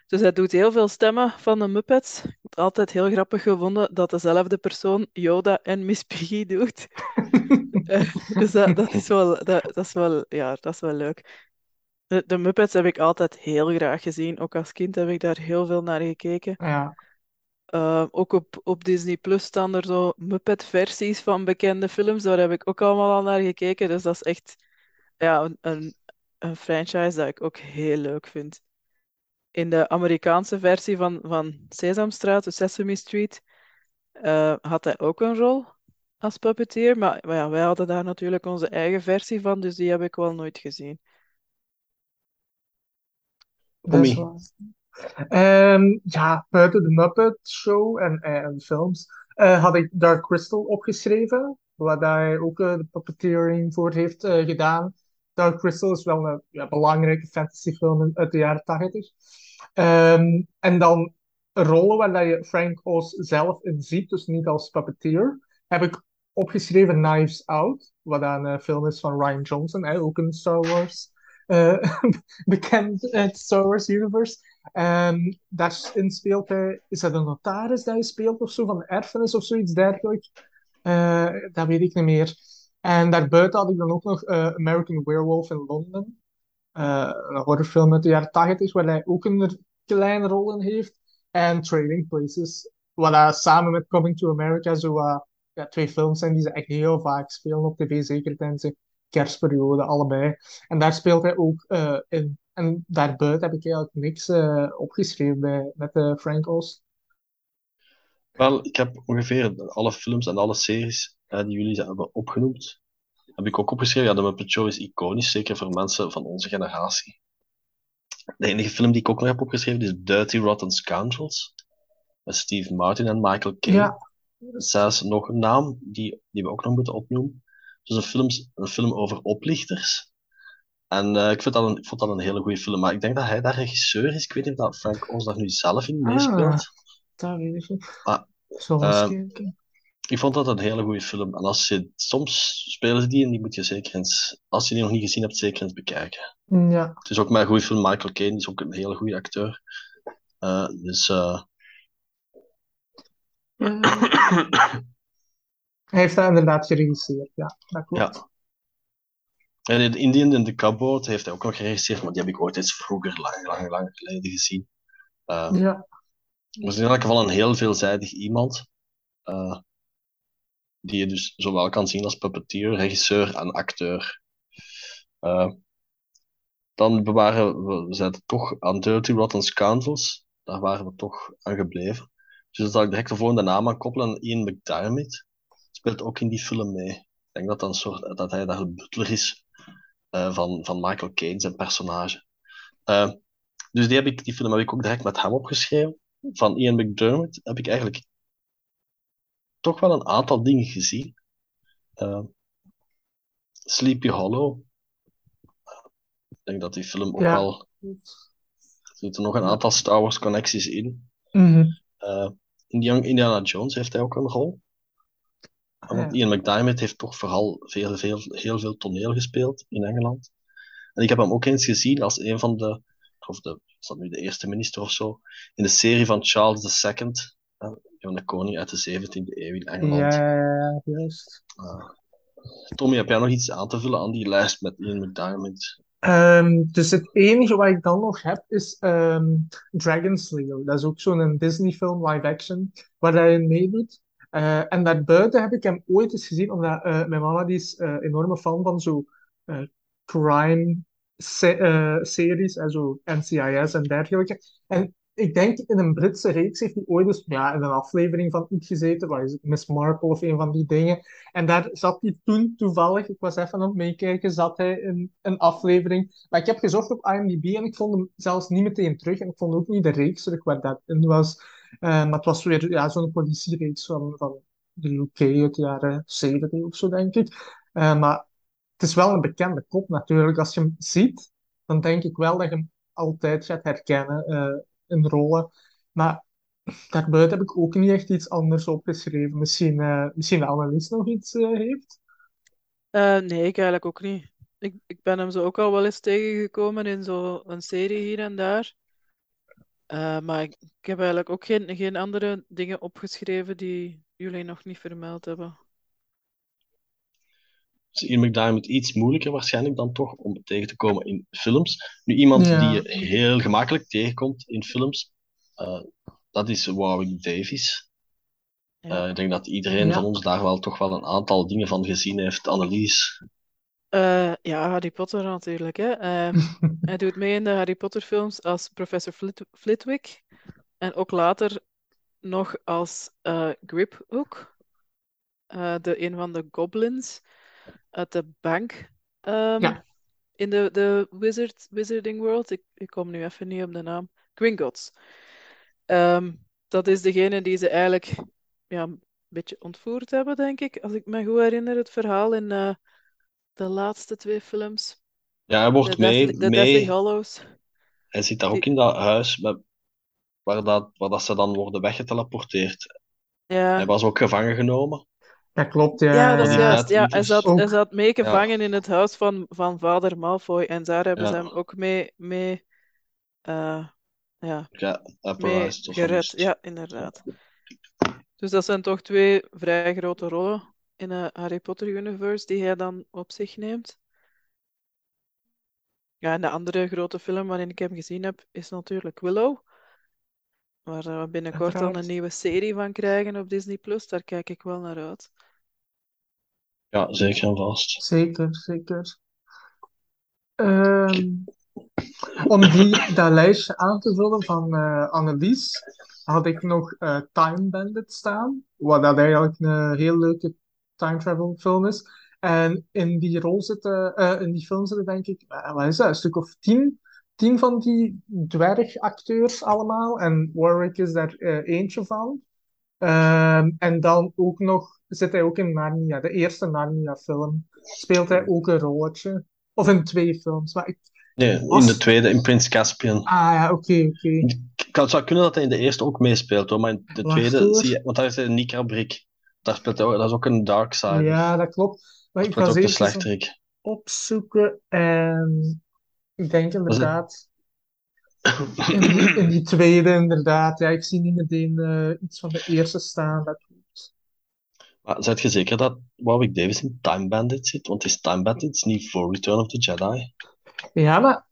Dus hij doet heel veel stemmen van de Muppets. Ik heb het altijd heel grappig gevonden dat dezelfde persoon Yoda en Miss Piggy doet. uh, dus dat, dat, is wel, dat, dat, is wel, ja, dat is wel leuk. De, de, Muppets heb ik altijd heel graag gezien. Ook als kind heb ik daar heel veel naar gekeken. Ja. Uh, ook op, op Disney Plus staan er zo Muppet-versies van bekende films. Daar heb ik ook allemaal al naar gekeken. Dus dat is echt ja, een, een, een franchise dat ik ook heel leuk vind. In de Amerikaanse versie van, van Sesamstraat, de Sesame Street, uh, had hij ook een rol als puppeteer. Maar, maar ja, wij hadden daar natuurlijk onze eigen versie van, dus die heb ik wel nooit gezien. Um, ja, buiten de Muppet Show en, en films uh, had ik Dark Crystal opgeschreven, waar hij ook uh, de puppeteering voor heeft uh, gedaan. Dark Crystal is wel een belangrijke fantasyfilm uit de jaren 80. Um, en dan rollen waar je Frank Oz zelf in ziet, dus niet als puppeteer, heb ik opgeschreven Knives Out, wat een film is van Ryan Johnson, ook een Star Wars uh, bekend uit Star Wars Universe. En daarin speelt hij, is dat een notaris dat hij speelt of zo, van erfenis of zoiets dergelijks? Uh, dat weet ik niet meer. En daarbuiten had ik dan ook nog uh, American Werewolf in London. een horrorfilm uit de jaren 80, waar hij ook een kleine rol in heeft. En Trading Places, waar hij samen met Coming to America zo twee films zijn die ze echt heel vaak spelen op tv, zeker tijdens de kerstperiode, allebei. En daar speelt hij ook uh, in. En daarbuiten heb ik eigenlijk niks uh, opgeschreven bij, met uh, Frank Oz. Wel, ik heb ongeveer alle films en alle series die jullie hebben opgenoemd, heb ik ook opgeschreven. Ja, de Muppet Show is iconisch, zeker voor mensen van onze generatie. De enige film die ik ook nog heb opgeschreven is Dirty Rotten Scoundrels. Met Steve Martin en Michael Caine. Ja. Zelfs nog een naam die, die we ook nog moeten opnoemen. Dus een film, een film over oplichters. En uh, ik, vind dat een, ik vond dat een hele goede film. Maar ik denk dat hij daar regisseur is. Ik weet niet of dat Frank ons daar nu zelf in meespeelt. Ah, dat weet ik niet. Ah, uh, ik vond dat een hele goede film. En als je, soms spelen ze die en die moet je zeker eens, als je die nog niet gezien hebt, zeker eens bekijken. Ja. Het is ook mijn goede film. Michael Caine is ook een hele goede acteur. Uh, dus. Uh... Hij heeft dat inderdaad geregisseerd, ja, dat klopt. Ja. En in Indian in the Cupboard heeft hij ook nog geregisseerd, maar die heb ik ooit eens vroeger, lang, lang, lang geleden gezien. Uh, ja. Is in elk geval een heel veelzijdig iemand. Uh, die je dus zowel kan zien als puppeteer, regisseur en acteur. Uh, dan bewaren we, we toch aan Dirty Rotten Scoundrels. Daar waren we toch aan gebleven. Dus dat zal ik direct de volgende naam aan koppelen. Ian McDiarmid speelt ook in die film mee. Ik denk dat, dat, soort, dat hij daar de butler is uh, van, van Michael Caine, zijn personage. Uh, dus die, heb ik, die film heb ik ook direct met hem opgeschreven. Van Ian McDermott heb ik eigenlijk toch wel een aantal dingen gezien. Uh, Sleepy Hollow. Ik denk dat die film ook ja. wel. Er zitten nog een aantal Star Wars connecties in. Mm -hmm. in Young Indiana Jones heeft hij ook een rol. Want Ian McDiarmid heeft toch vooral veel, veel, heel veel toneel gespeeld in Engeland. En ik heb hem ook eens gezien als een van de, of de, is dat nu de eerste minister of zo, in de serie van Charles II, van de koning uit de 17e eeuw in Engeland. Ja, juist. Uh, Tommy, heb jij nog iets aan te vullen aan die lijst met Ian McDiarmid? Um, dus het enige wat ik dan nog heb is um, Dragon Slayer. Dat is ook zo'n Disney-film, live action, waar hij in meedoet. Uh, en daarbuiten heb ik hem ooit eens gezien, omdat uh, mijn mama die is uh, enorme fan van zo crime se series en zo NCIS en dergelijke. En ik denk in een Britse reeks heeft hij ooit ja, in een aflevering van iets gezeten, waar is het, Miss Marple of een van die dingen. En daar zat hij toen toevallig, ik was even aan het meekijken, zat hij in een aflevering. Maar ik heb gezocht op IMDb en ik vond hem zelfs niet meteen terug. En ik vond ook niet de reeks terug waar dat in was. Uh, maar het was weer ja, zo'n politiereeks van, van de UK uit de jaren 70 of zo, denk ik. Uh, maar het is wel een bekende kop natuurlijk. Als je hem ziet, dan denk ik wel dat je hem altijd gaat herkennen uh, in rollen. Maar daarbuiten heb ik ook niet echt iets anders opgeschreven. Misschien, uh, misschien Annelies nog iets uh, heeft? nee, ik eigenlijk ook niet. Ik, ik ben hem zo ook al wel eens tegengekomen in zo'n serie hier en daar. maar ik, ik, heb eigenlijk ook geen, geen andere dingen opgeschreven die jullie nog niet vermeld hebben. Dus Ian McDiarmid iets moeilijker waarschijnlijk dan toch om tegen te komen in films. Nu, iemand Ja. die je heel gemakkelijk tegenkomt in films, eh, dat is Warwick Davis. Ja. Eh, ik denk dat iedereen Ja. van ons daar wel toch wel een aantal dingen van gezien heeft. Annelies. Eh, ja, Harry Potter natuurlijk. Hè. Ehm, hij doet mee in de Harry Potter films als professor Flit Flitwick. En ook later nog als eh, Grip ook. Eh, de, een van de goblins uit de bank. ehm, Ja. In de, de wizard, Wizarding World. Ik, ik kom nu even niet op de naam. Gringotts. Ehm, dat is degene die ze eigenlijk ja, een beetje ontvoerd hebben, denk ik. Als ik me goed herinner, het verhaal in eh, de laatste twee films. Ja, hij wordt De mee, Deathly, de Deathly. Hij zit daar ook Die- in dat huis met, waar, dat, waar dat ze dan worden weggeteleporteerd. Ja. Hij was ook gevangen genomen. Dat klopt, ja. Ja, dat is ja. juist. Ja, hij zat, ook- hij zat mee gevangen in het huis van, van vader Malfoy. En daar hebben Ja. ze hem ook mee, mee, eh, ja, Ja, mee gered. Ja, inderdaad. Dus dat zijn toch twee vrij grote rollen in het Harry Potter universe die hij dan op zich neemt. Ja, en de andere grote film waarin ik hem gezien heb, is natuurlijk Willow. Waar we binnenkort dan een nieuwe serie van krijgen op Disney Plus. Daar kijk ik wel naar uit. Ja, zeker en vast. Zeker, zeker. Ehm, om die, dat lijstje aan te vullen van eh Annelies, had ik nog eh, Time Bandit staan, wat dat eigenlijk een heel leuke time travel film is. En in die rol zitten, eh, in die film zitten denk ik, wat is dat, een stuk of tien, tien van die dwergacteurs allemaal. En Warwick is daar eentje van. Ehm, en dan ook nog zit hij ook in Narnia, de eerste Narnia-film. Speelt hij ook een rolletje. Of in twee films. Maar ik... Nee, Was- in de tweede, in Prins Caspian. Ah ja, oké, oké. Ik- Het zou kunnen dat hij in de eerste ook meespeelt, hoor. Maar in de Wacht, tweede hoor. zie je... Want daar is hij Nika Brick. Daar speelt hij ook... Dat is ook een dark side. Ja, dat klopt. Maar Dat ik was ook de slechterik. opzoeken en ik denk inderdaad... In die, in die tweede, inderdaad. Ja, ik zie niet meteen eh, iets van de eerste staan. Dat. Maar zijt je zeker dat Warwick Davis in Time Bandit zit? Want is Time Bandits niet voor Return of the Jedi. Ja, maar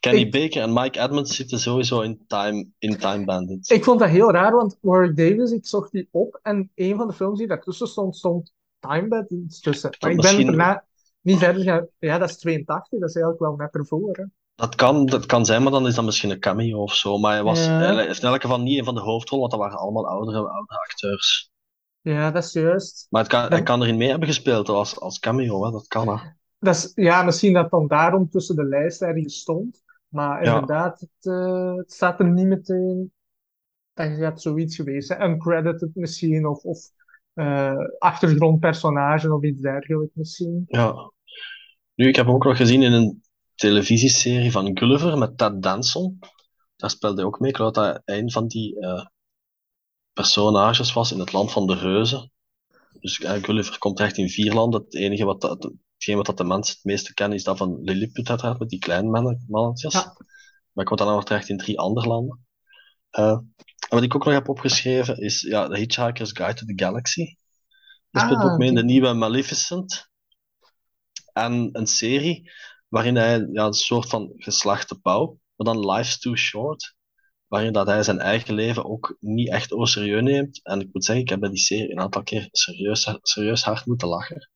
Kenny Ik- Baker en Mike Edmonds zitten sowieso in Time, in time Bandits. Ik vond dat heel raar, want Warwick Davis, ik zocht die op en een van de films die daartussen stond, stond Time Bandits tussen. Maar ik ben Misschien- daarna niet verder gaan. Ja, dat is 82, dat is eigenlijk wel net ervoor. Hè. Dat kan, dat kan zijn, maar dan is dat misschien een cameo of zo. Maar hij was Ja. in elk geval niet een van de hoofdrollen, want dat waren allemaal oudere, oudere acteurs. Ja, dat is juist. Maar het kan, hij kan erin mee hebben gespeeld als, als cameo, hè. dat kan. Hè. Dat is, ja, misschien dat dan daarom tussen de lijst ergens stond. Maar Ja. inderdaad, het, eh, het staat er niet meteen. Dat gaat zoiets geweest zijn. Uncredited misschien, of, of eh, achtergrondpersonage of iets dergelijks misschien. Ja. Nu, ik heb hem ook nog gezien in een televisieserie van Gulliver met Ted Danson. Daar speelde hij ook mee. Ik geloof dat hij een van die eh, personages was in het land van de reuzen. Dus eh, Gulliver komt echt in vier landen. Het enige wat, dat, hetgeen wat dat de mensen het meeste kennen is dat van Lilliput uiteraard, met die kleine mannetjes. Ja. Maar ik kom dan nog terecht in drie andere landen. Eh, en wat ik ook nog heb opgeschreven is ja, The Hitchhiker's Guide to the Galaxy. Hij speelt Ah, ook mee in de nieuwe Maleficent. En een serie waarin hij ja, een soort van geslachte pauw, maar dan Life's Too Short. Waarin dat hij zijn eigen leven ook niet echt au serieus neemt. En ik moet zeggen, ik heb bij die serie een aantal keer serieus, serieus hard moeten lachen.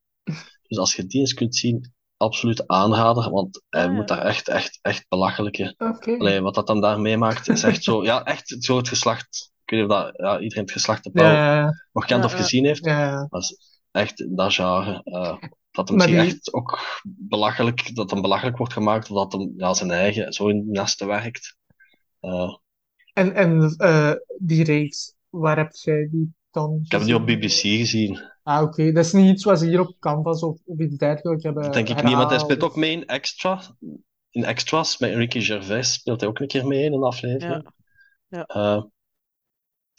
Dus als je die eens kunt zien, absoluut aanrader, want hij Ah, moet daar echt, echt, echt belachelijke. Allee, wat dat dan daar meemaakt, is echt zo, ja, echt zo het geslacht. Ik weet niet of dat, ja, iedereen het geslacht de Pauw ja, ja. nog kent of gezien heeft. is echt dat genre. eh, dat hem die- echt ook belachelijk, dat hem belachelijk wordt gemaakt, of dat hem ja, zijn eigen zo in het nesten werkt. Eh, En, en eh, die reeks, waar heb jij die dan ik heb die op? BBC gezien. Ah, oké. Dat is niet iets wat ze hier op Canvas of, of iets dergelijks hebben Dat denk ik niet, want hij speelt ook mee in Extra. In Extras, met Ricky Gervais speelt hij ook een keer mee in een aflevering. Ja. Eh,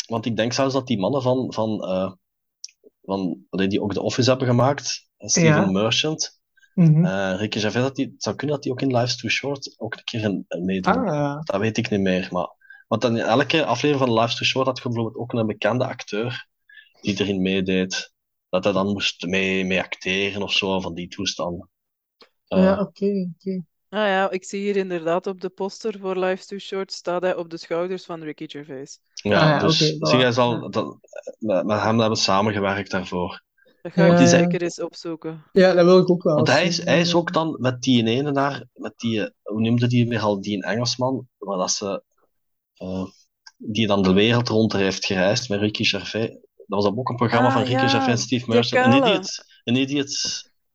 want ik denk zelfs dat die mannen van, van, eh, van die ook The Office hebben gemaakt, Steven Ja. Merchant, Mhm. eh, Ricky Gervais, dat die, het zou kunnen dat die ook in Life's Too Short ook een keer een, een meedoen. Ah, ja. Dat weet ik niet meer. Maar, want dan in elke aflevering van Life's Too Short had je bijvoorbeeld ook een bekende acteur die erin meedeed. Dat hij dan moest mee, mee acteren of zo, van die toestanden. Eh, Ja, oké, oké. Ah ja, ik zie hier inderdaad op de poster voor Life's Too Short staat hij op de schouders van Ricky Gervais. Ja, Ah ja, dus oké, zie jij zal, dat, met, met hem hebben we samengewerkt daarvoor. Dat ga ik Ja, ja. zeker eens opzoeken. Ja, dat wil ik ook wel Want hij is, hij is ook dan met die ene daar, met die, eh, hoe noemde die weer al, die een Engelsman, waar dat ze, eh, die dan de wereld rond heeft gereisd met Ricky Gervais. Dat was ook een programma Ah, van Ricky ja, Gervais en Steve Merchant. Een idiot, een idiot,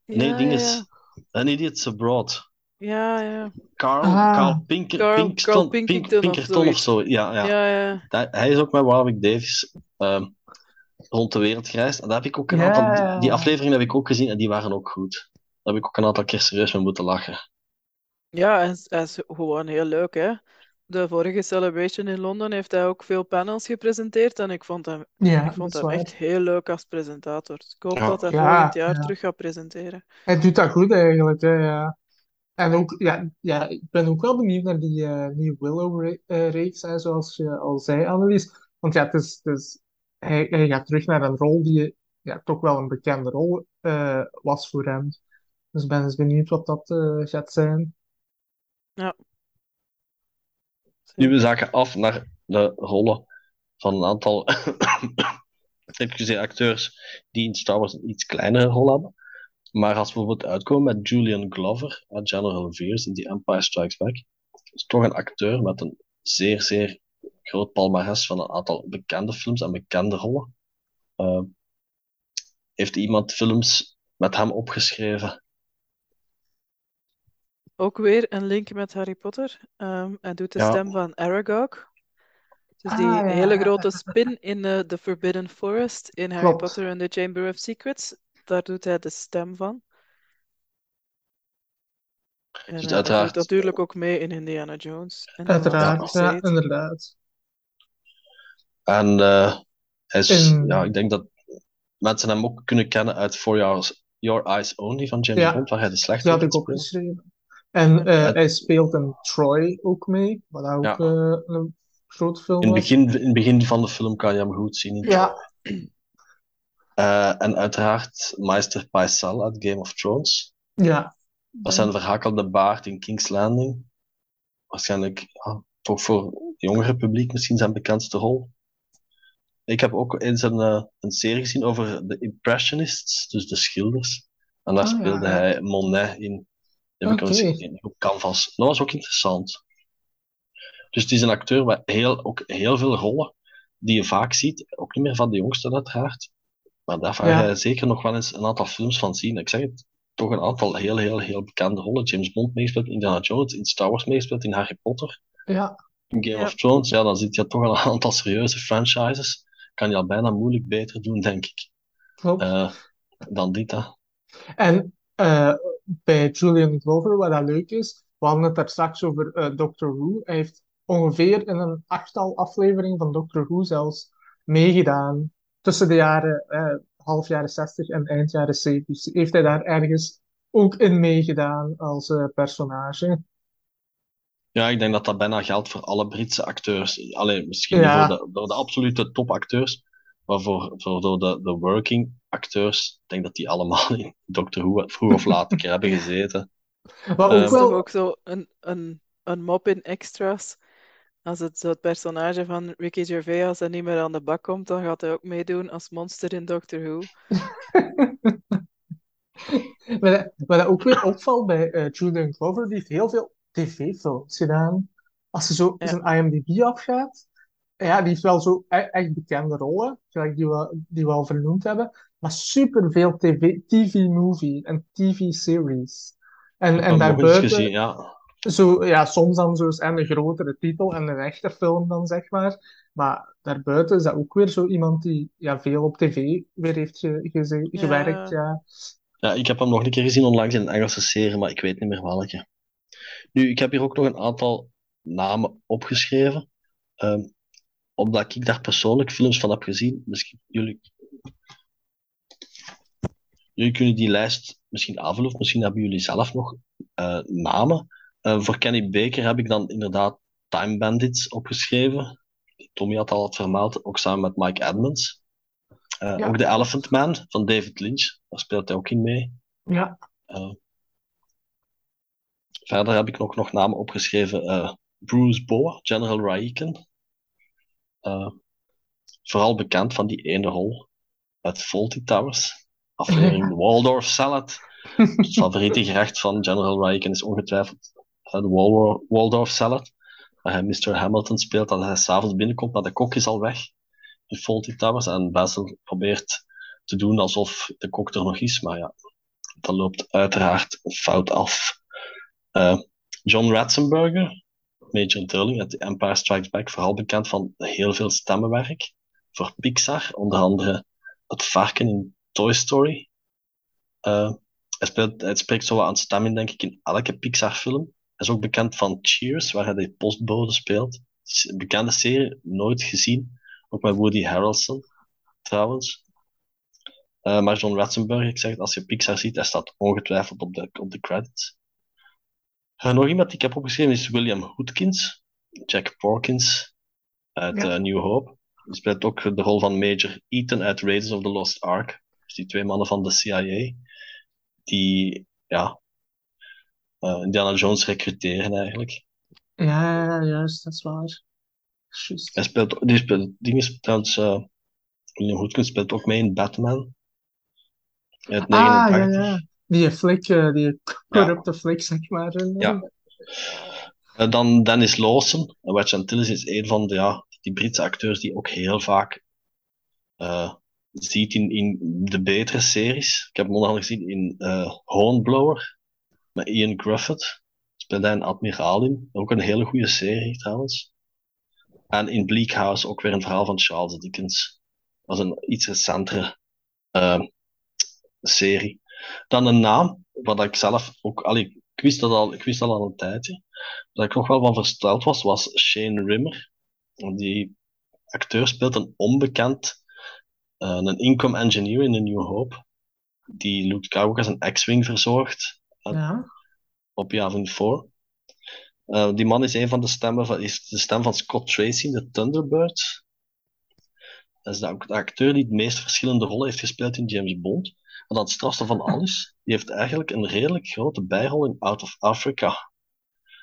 nee, Ja, ding ja, is, een idiot abroad. ja, ja. Carl, Ah. Carl, Pinker, Carl- Pinkston, Carl Pink- Pinkington of Pinkerton of zo. Ja, ja. Ja, ja. Hij, hij is ook met Warwick Davis ehm, rond de wereld gereisd. En daar heb ik ook een Ja. aantal, die, afleveringen heb ik ook gezien en die waren ook goed. Daar heb ik ook een aantal keer serieus mee moeten lachen. Ja, hij is, hij is gewoon heel leuk, hè. De vorige Celebration in Londen heeft hij ook veel panels gepresenteerd en ik vond hem, Ja, ik vond hem waar. echt heel leuk als presentator. Dus ik hoop Ja. dat hij Ja, volgend jaar ja. terug gaat presenteren. Hij doet dat goed eigenlijk, hè, ja. En ook, ja, ja, ik ben ook wel benieuwd naar die eh nieuwe Willow-reeks, hè, zoals je al zei, Annelies. Want ja, het is, het is, hij, hij gaat terug naar een rol die ja, toch wel een bekende rol eh, was voor hem. Dus ik ben eens benieuwd wat dat eh, gaat zijn. Nu we zaken af naar de rollen van een aantal excuseer, acteurs die in Star Wars een iets kleinere rol hebben. Maar als we bijvoorbeeld uitkomen met Julian Glover uit General Veers in The Empire Strikes Back, is toch een acteur met een zeer, zeer groot palmares van een aantal bekende films en bekende rollen. Eh, heeft iemand films met hem opgeschreven? Ook weer een link met Harry Potter. Ehm, hij doet de Ja. stem van Aragog. Dus Ah, die ja, hele grote spin in eh, The Forbidden Forest in Harry Klopt. Potter and the Chamber of Secrets. Daar doet hij de stem van. En Dus eh, doet natuurlijk ook mee in Indiana Jones. En Uiteraard, ja, inderdaad. En eh, hij is, En- ja, ik denk dat mensen hem ook kunnen kennen uit For Your, Your Eyes Only van James Ja. Bond, waar hij de slechte had ik speelt. opgeschreven. En eh, Ja. hij speelt een Troy ook mee, wat ook Ja. eh, een groot film In het, begin, in het begin van de film kan je hem goed zien. Ja, en uiteraard Meister Pycelle uit Game of Thrones. ja. Dat zijn verhakelde baard in King's Landing. Waarschijnlijk ja, toch voor het jongere publiek misschien zijn bekendste rol. Ik heb ook eens een, eh, een serie gezien over de Impressionists, dus de schilders. En daar Ah, speelde ja. hij Monet in. Die heb ik al eens Oké. gezien op Canvas. Dat was ook interessant. Dus het is een acteur met heel, ook heel veel rollen die je vaak ziet. Ook niet meer van de jongste uiteraard. Maar daar ga Ja. je zeker nog wel eens een aantal films van zien. Ik zeg het, toch een aantal heel, heel, heel bekende rollen. James Bond meespeelt, Indiana Jones, in Star Wars meespeelt, in Harry Potter, Ja, in Game Ja. of Thrones. Ja, dan zit je toch een aantal serieuze franchises. Kan je al bijna moeilijk beter doen, denk ik, klopt. eh, dan dit. Hè. En eh, bij Julian Glover, wat dat leuk is, we hadden het daar straks over eh, Doctor Who. Hij heeft ongeveer in een achttal afleveringen van Doctor Who zelfs meegedaan. Tussen de jaren, half jaren 60 en eind jaren 70 heeft hij daar ergens ook in meegedaan als personage. Ja, ik denk dat dat bijna geldt voor alle Britse acteurs. Alleen misschien Ja. niet voor de, voor de absolute topacteurs, maar voor, voor de, de, de working acteurs. Ik denk dat die allemaal in Doctor Who vroeg of laat een keer hebben gezeten. Wat Eh, ook Dat wel, ook zo een, een, een mop in extras. Als het, zo het personage van Ricky Gervais, als hij niet meer aan de bak komt, dan gaat hij ook meedoen als monster in Doctor Who. Wat, wat ook weer opvalt bij uh, Julian Glover, die heeft heel veel tv-films gedaan. Als je zo Ja. zijn IMDb afgaat, ja, die heeft wel zo e- echt bekende rollen, gelijk die we, die we al vernoemd hebben, maar superveel tv, TV-movie en TV-series. En, en daarbuiten, gezien, ja. zo, ja, soms dan zo eens en een grotere titel en een echte film dan, zeg maar. Maar daarbuiten is dat ook weer zo iemand die ja, veel op tv weer heeft ge- Ja. gewerkt, ja. Ja, ik heb hem nog een keer gezien onlangs in een Engelse serie, maar ik weet niet meer welke. Nu, ik heb hier ook nog een aantal namen opgeschreven. Ehm, omdat ik daar persoonlijk films van heb gezien. Misschien jullie, jullie kunnen die lijst misschien aanvullen, of misschien hebben jullie zelf nog eh, namen. Eh, voor Kenny Baker heb ik dan inderdaad Time Bandits opgeschreven. Tommy had al wat vermeld, ook samen met Mike Edmonds. Eh, Ja. Ook The Elephant Man van David Lynch, daar speelt hij ook in mee. Ja, verder heb ik nog, nog namen opgeschreven. eh, Bruce Boa, General Raiken. Eh, vooral bekend van die ene rol uit Fawlty Towers. Aflevering Waldorf Salad. Het favoriete gerecht van General Raiken is ongetwijfeld eh, de Wal- Waldorf Salad. Waar hij Mr. Hamilton speelt, dat hij s'avonds binnenkomt, maar de kok is al weg in Fawlty Towers. En Basil probeert te doen alsof de kok er nog is, maar ja, dat loopt uiteraard fout af. Eh, John Ratzenberger, Major Durling uit Empire Strikes Back, vooral bekend van heel veel stemmenwerk voor Pixar, onder andere het varken in Toy Story. Eh, hij, speelt, spreekt zo aan stem in, denk ik, in elke Pixar-film. Hij is ook bekend van Cheers, waar hij de postbode speelt. Bekende serie, nooit gezien. Ook met Woody Harrelson, trouwens. Eh, maar John Ratzenberger, ik zeg het, als je Pixar ziet, hij staat ongetwijfeld op de, op de credits. Eh, nog iemand die ik heb opgeschreven is William Hootkins, Jack Porkins uit Ja. eh, New Hope. Die speelt ook de rol van Major Eaton uit Raiders of the Lost Ark. Dus die twee mannen van de CIA, die ja, eh, Indiana Jones recruteren eigenlijk. ja, juist, dat is waar. Hij speelt, die speelt, dingen is trouwens, eh, William Hootkins speelt ook mee in Batman. Uit Ah, 89. ja, ja. Die flik, eh, die corrupte flik, zeg maar. eh. Ja. Eh, dan Dennis Lawson. Wedge Antilles is een van de, ja, die Britse acteurs die ook heel vaak eh, ziet in, in de betere series. Ik heb hem onder andere gezien in eh Hornblower met Ian Griffith. Speelt hij een admiraal in. Ook een hele goede serie trouwens. En in Bleak House ook weer een verhaal van Charles Dickens. Dat was een iets recentere eh, serie. Dan een naam, wat ik zelf ook, allee, ik wist dat al, ik wist dat al een tijdje. Wat ik nog wel van versteld was, was Shane Rimmer. Die acteur speelt een onbekend, eh, een income engineer in A New Hope, die Luke Skywalker zijn X-Wing verzorgt Ja. op Yavin 4. Eh, die man is een van de stemmen van, is de stem van Scott Tracy in de Thunderbirds. Dat is de, de acteur die het meest verschillende rollen heeft gespeeld in James Bond. Dan het strafste van alles, die heeft eigenlijk een redelijk grote bijrol in Out of Africa.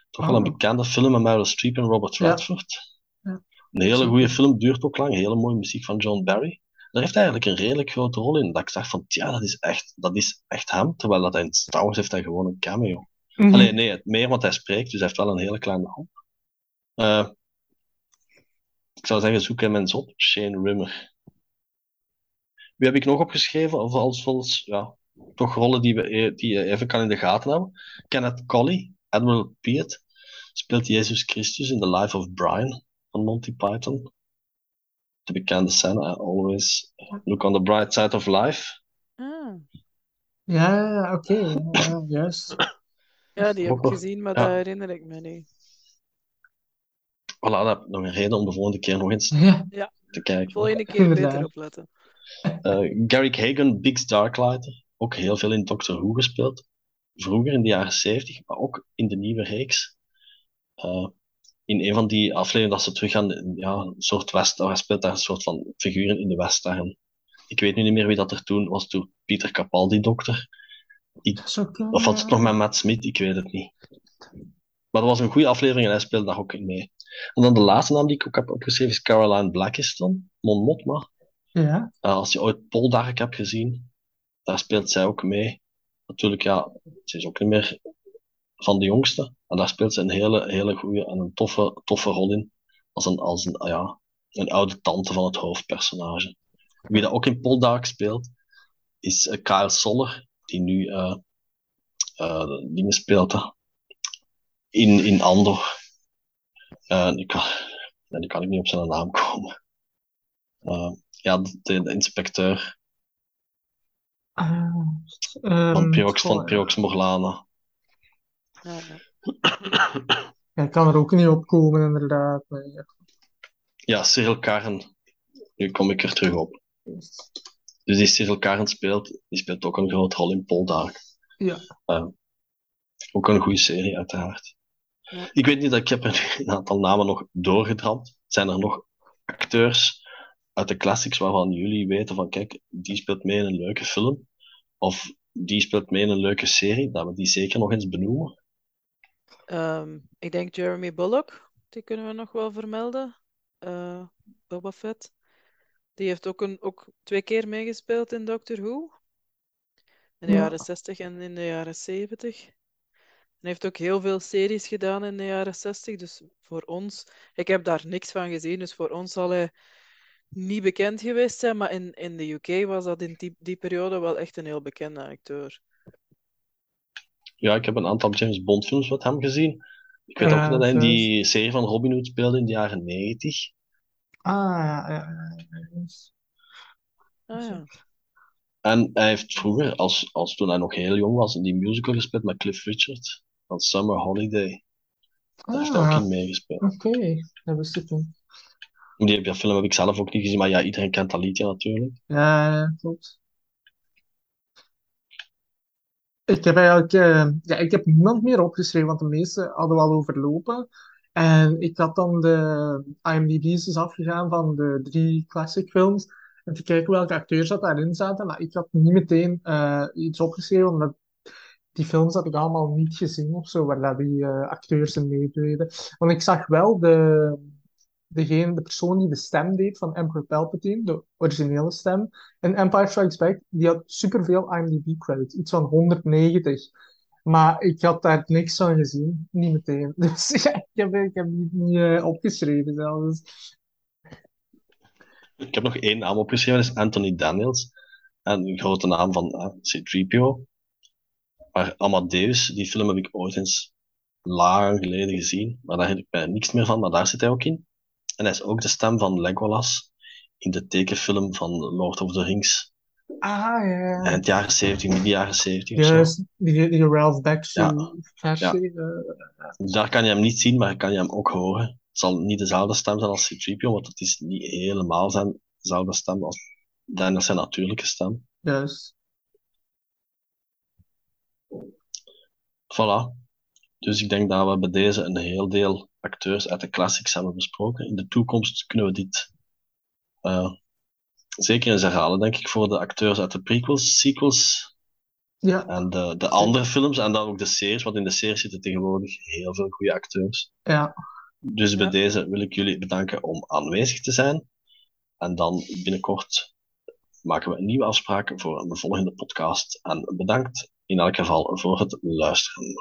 Toch wel een Oh. bekende film met Meryl Streep en Robert Ja. Redford. Ja. Een hele goede film, duurt ook lang, hele mooie muziek van John Barry. Daar heeft hij eigenlijk een redelijk grote rol in. Dat ik dacht van, tja, dat is echt, dat is echt hem. Terwijl dat hij in Star Wars heeft hij gewoon een cameo. Mhm. Allee, nee, het meer, want hij spreekt, dus hij heeft wel een hele kleine rol. Eh, ik zou zeggen, zoek hem eens op. Shane Rimmer. Wie heb ik nog opgeschreven? Of als, als ja, toch rollen die, we, e- die je even kan in de gaten houden. Kenneth Colley, Admiral Piet, speelt Jezus Christus in The Life of Brian van Monty Python. De bekende scène, I always look on the bright side of life. Ah. Ja, oké. ja, ja, juist. Ja, die heb ik gezien, maar ja. dat herinner ik me niet. Voilà, dat heb ik nog een reden om de volgende keer nog eens Ja, te kijken. Volgende keer beter opletten. Eh Garrick Hagan, Biggs Darklighter, ook heel veel in Doctor Who gespeeld. Vroeger in de jaren 70, maar ook in de nieuwe reeks. Eh, in een van die afleveringen dat ze teruggaan, in, ja, een soort West, hij speelt daar een soort van figuren in de Western. Ik weet nu niet meer wie dat er toen was, toen Pieter Capaldi dokter. eh, Of was het nog met Matt Smith? Ik weet het niet. Maar dat was een goede aflevering en hij speelde daar ook in mee. En dan de laatste naam die ik ook heb opgeschreven is Caroline Blackiston, Mon Mothma. Ja, Uh, als je ooit Poldark hebt gezien, daar speelt zij ook mee. natuurlijk, ja, ze is ook niet meer van de jongste. En daar speelt ze een hele, hele goede en een toffe, toffe rol in. Als een, als een, ja, een oude tante van het hoofdpersonage. Wie dat ook in Poldark speelt, is uh, Soller, die nu uh, uh, dingen speelt in, in Andor. Nu, kan, nu kan ik niet op zijn naam komen. Ja, de, de, inspecteur. Uh, van Piox, van Piox Morlana. Ja, ja, ik kan er ook niet op komen, inderdaad. Nee. Ja, Cyril Karen. Nu kom ik er terug op. Dus die Cyril Karen speelt, die speelt ook een grote rol in Poldark. Ja. Uh, ook een goede serie, uiteraard. Ja. Ik weet niet, ik heb er een aantal namen nog doorgedramd. Zijn er nog acteurs uit de classics waarvan jullie weten van, kijk, die speelt mee in een leuke film? Of die speelt mee in een leuke serie? Dat we die zeker nog eens benoemen. Um, ik denk Jeremy Bullock, die kunnen we nog wel vermelden. Uh, Boba Fett. Die heeft ook, een, ook twee keer meegespeeld in Doctor Who. In de Ja. jaren 60 en in de jaren 70. En heeft ook heel veel series gedaan in de jaren 60. Dus voor ons, ik heb daar niks van gezien, dus voor ons zal hij niet bekend geweest zijn. Maar in, in de UK was dat in die, die periode wel echt een heel bekende acteur. Ja, ik heb een aantal James Bond films met hem gezien. Ik weet Ja, ook dat hij in die serie van Robin Hood speelde in de jaren 90. Ah, ja, ja, ja, ja. Ah ja. En hij heeft vroeger, als, als toen hij nog heel jong was, in die musical gespeeld met Cliff Richard van Summer Holiday. Daar heeft hij ook Ah, in meegespeeld. oké. Dat wist ik niet. Die, die film heb ik zelf ook niet gezien, maar ja, iedereen kent dat liedje natuurlijk. Ja, klopt. Ik heb eigenlijk, eh, ja, ik heb niemand meer opgeschreven, want de meeste hadden al overlopen. En ik had dan de IMDb's dus afgegaan van de drie classic films. En te kijken welke acteurs dat daarin zaten. Maar ik had niet meteen eh, iets opgeschreven, omdat die films had ik allemaal niet gezien of zo, waar dat die eh, acteurs in meededen. Want ik zag wel de, degene, de persoon die de stem deed van Emperor Palpatine, de originele stem, in Empire Strikes Back, die had superveel IMDb-credits, iets van 190. Maar ik had daar niks van gezien, niet meteen. Dus ja, ik heb, ik heb niet, eh, opgeschreven zelfs. Ik heb nog één naam opgeschreven, dat is Anthony Daniels. En een grote naam van eh, C-3PO. Maar Amadeus, die film heb ik ooit eens lang geleden gezien. Maar daar heb ik niks meer van, maar daar zit hij ook in. En hij is ook de stem van Legolas in de tekenfilm van Lord of the Rings. Ah, ja. Eind jaren 70, midden jaren 70 of zo. Juist, die, die Ralph Bakshi Ja. versie. eh, Daar kan je hem niet zien, maar kan je hem ook horen. Het zal niet dezelfde stem zijn als C-3PO, want het is niet helemaal zijn dezelfde stem als Daniels zijn natuurlijke stem. juist. Voilà. Dus ik denk dat we bij deze een heel deel acteurs uit de classics hebben besproken. In de toekomst kunnen we dit eh, zeker eens herhalen, denk ik, voor de acteurs uit de prequels, sequels Ja, en de, de andere films. En dan ook de series, want in de series zitten tegenwoordig heel veel goede acteurs. ja. Dus bij Ja. deze wil ik jullie bedanken om aanwezig te zijn. En dan binnenkort maken we een nieuwe afspraak voor een volgende podcast. En bedankt in elk geval voor het luisteren.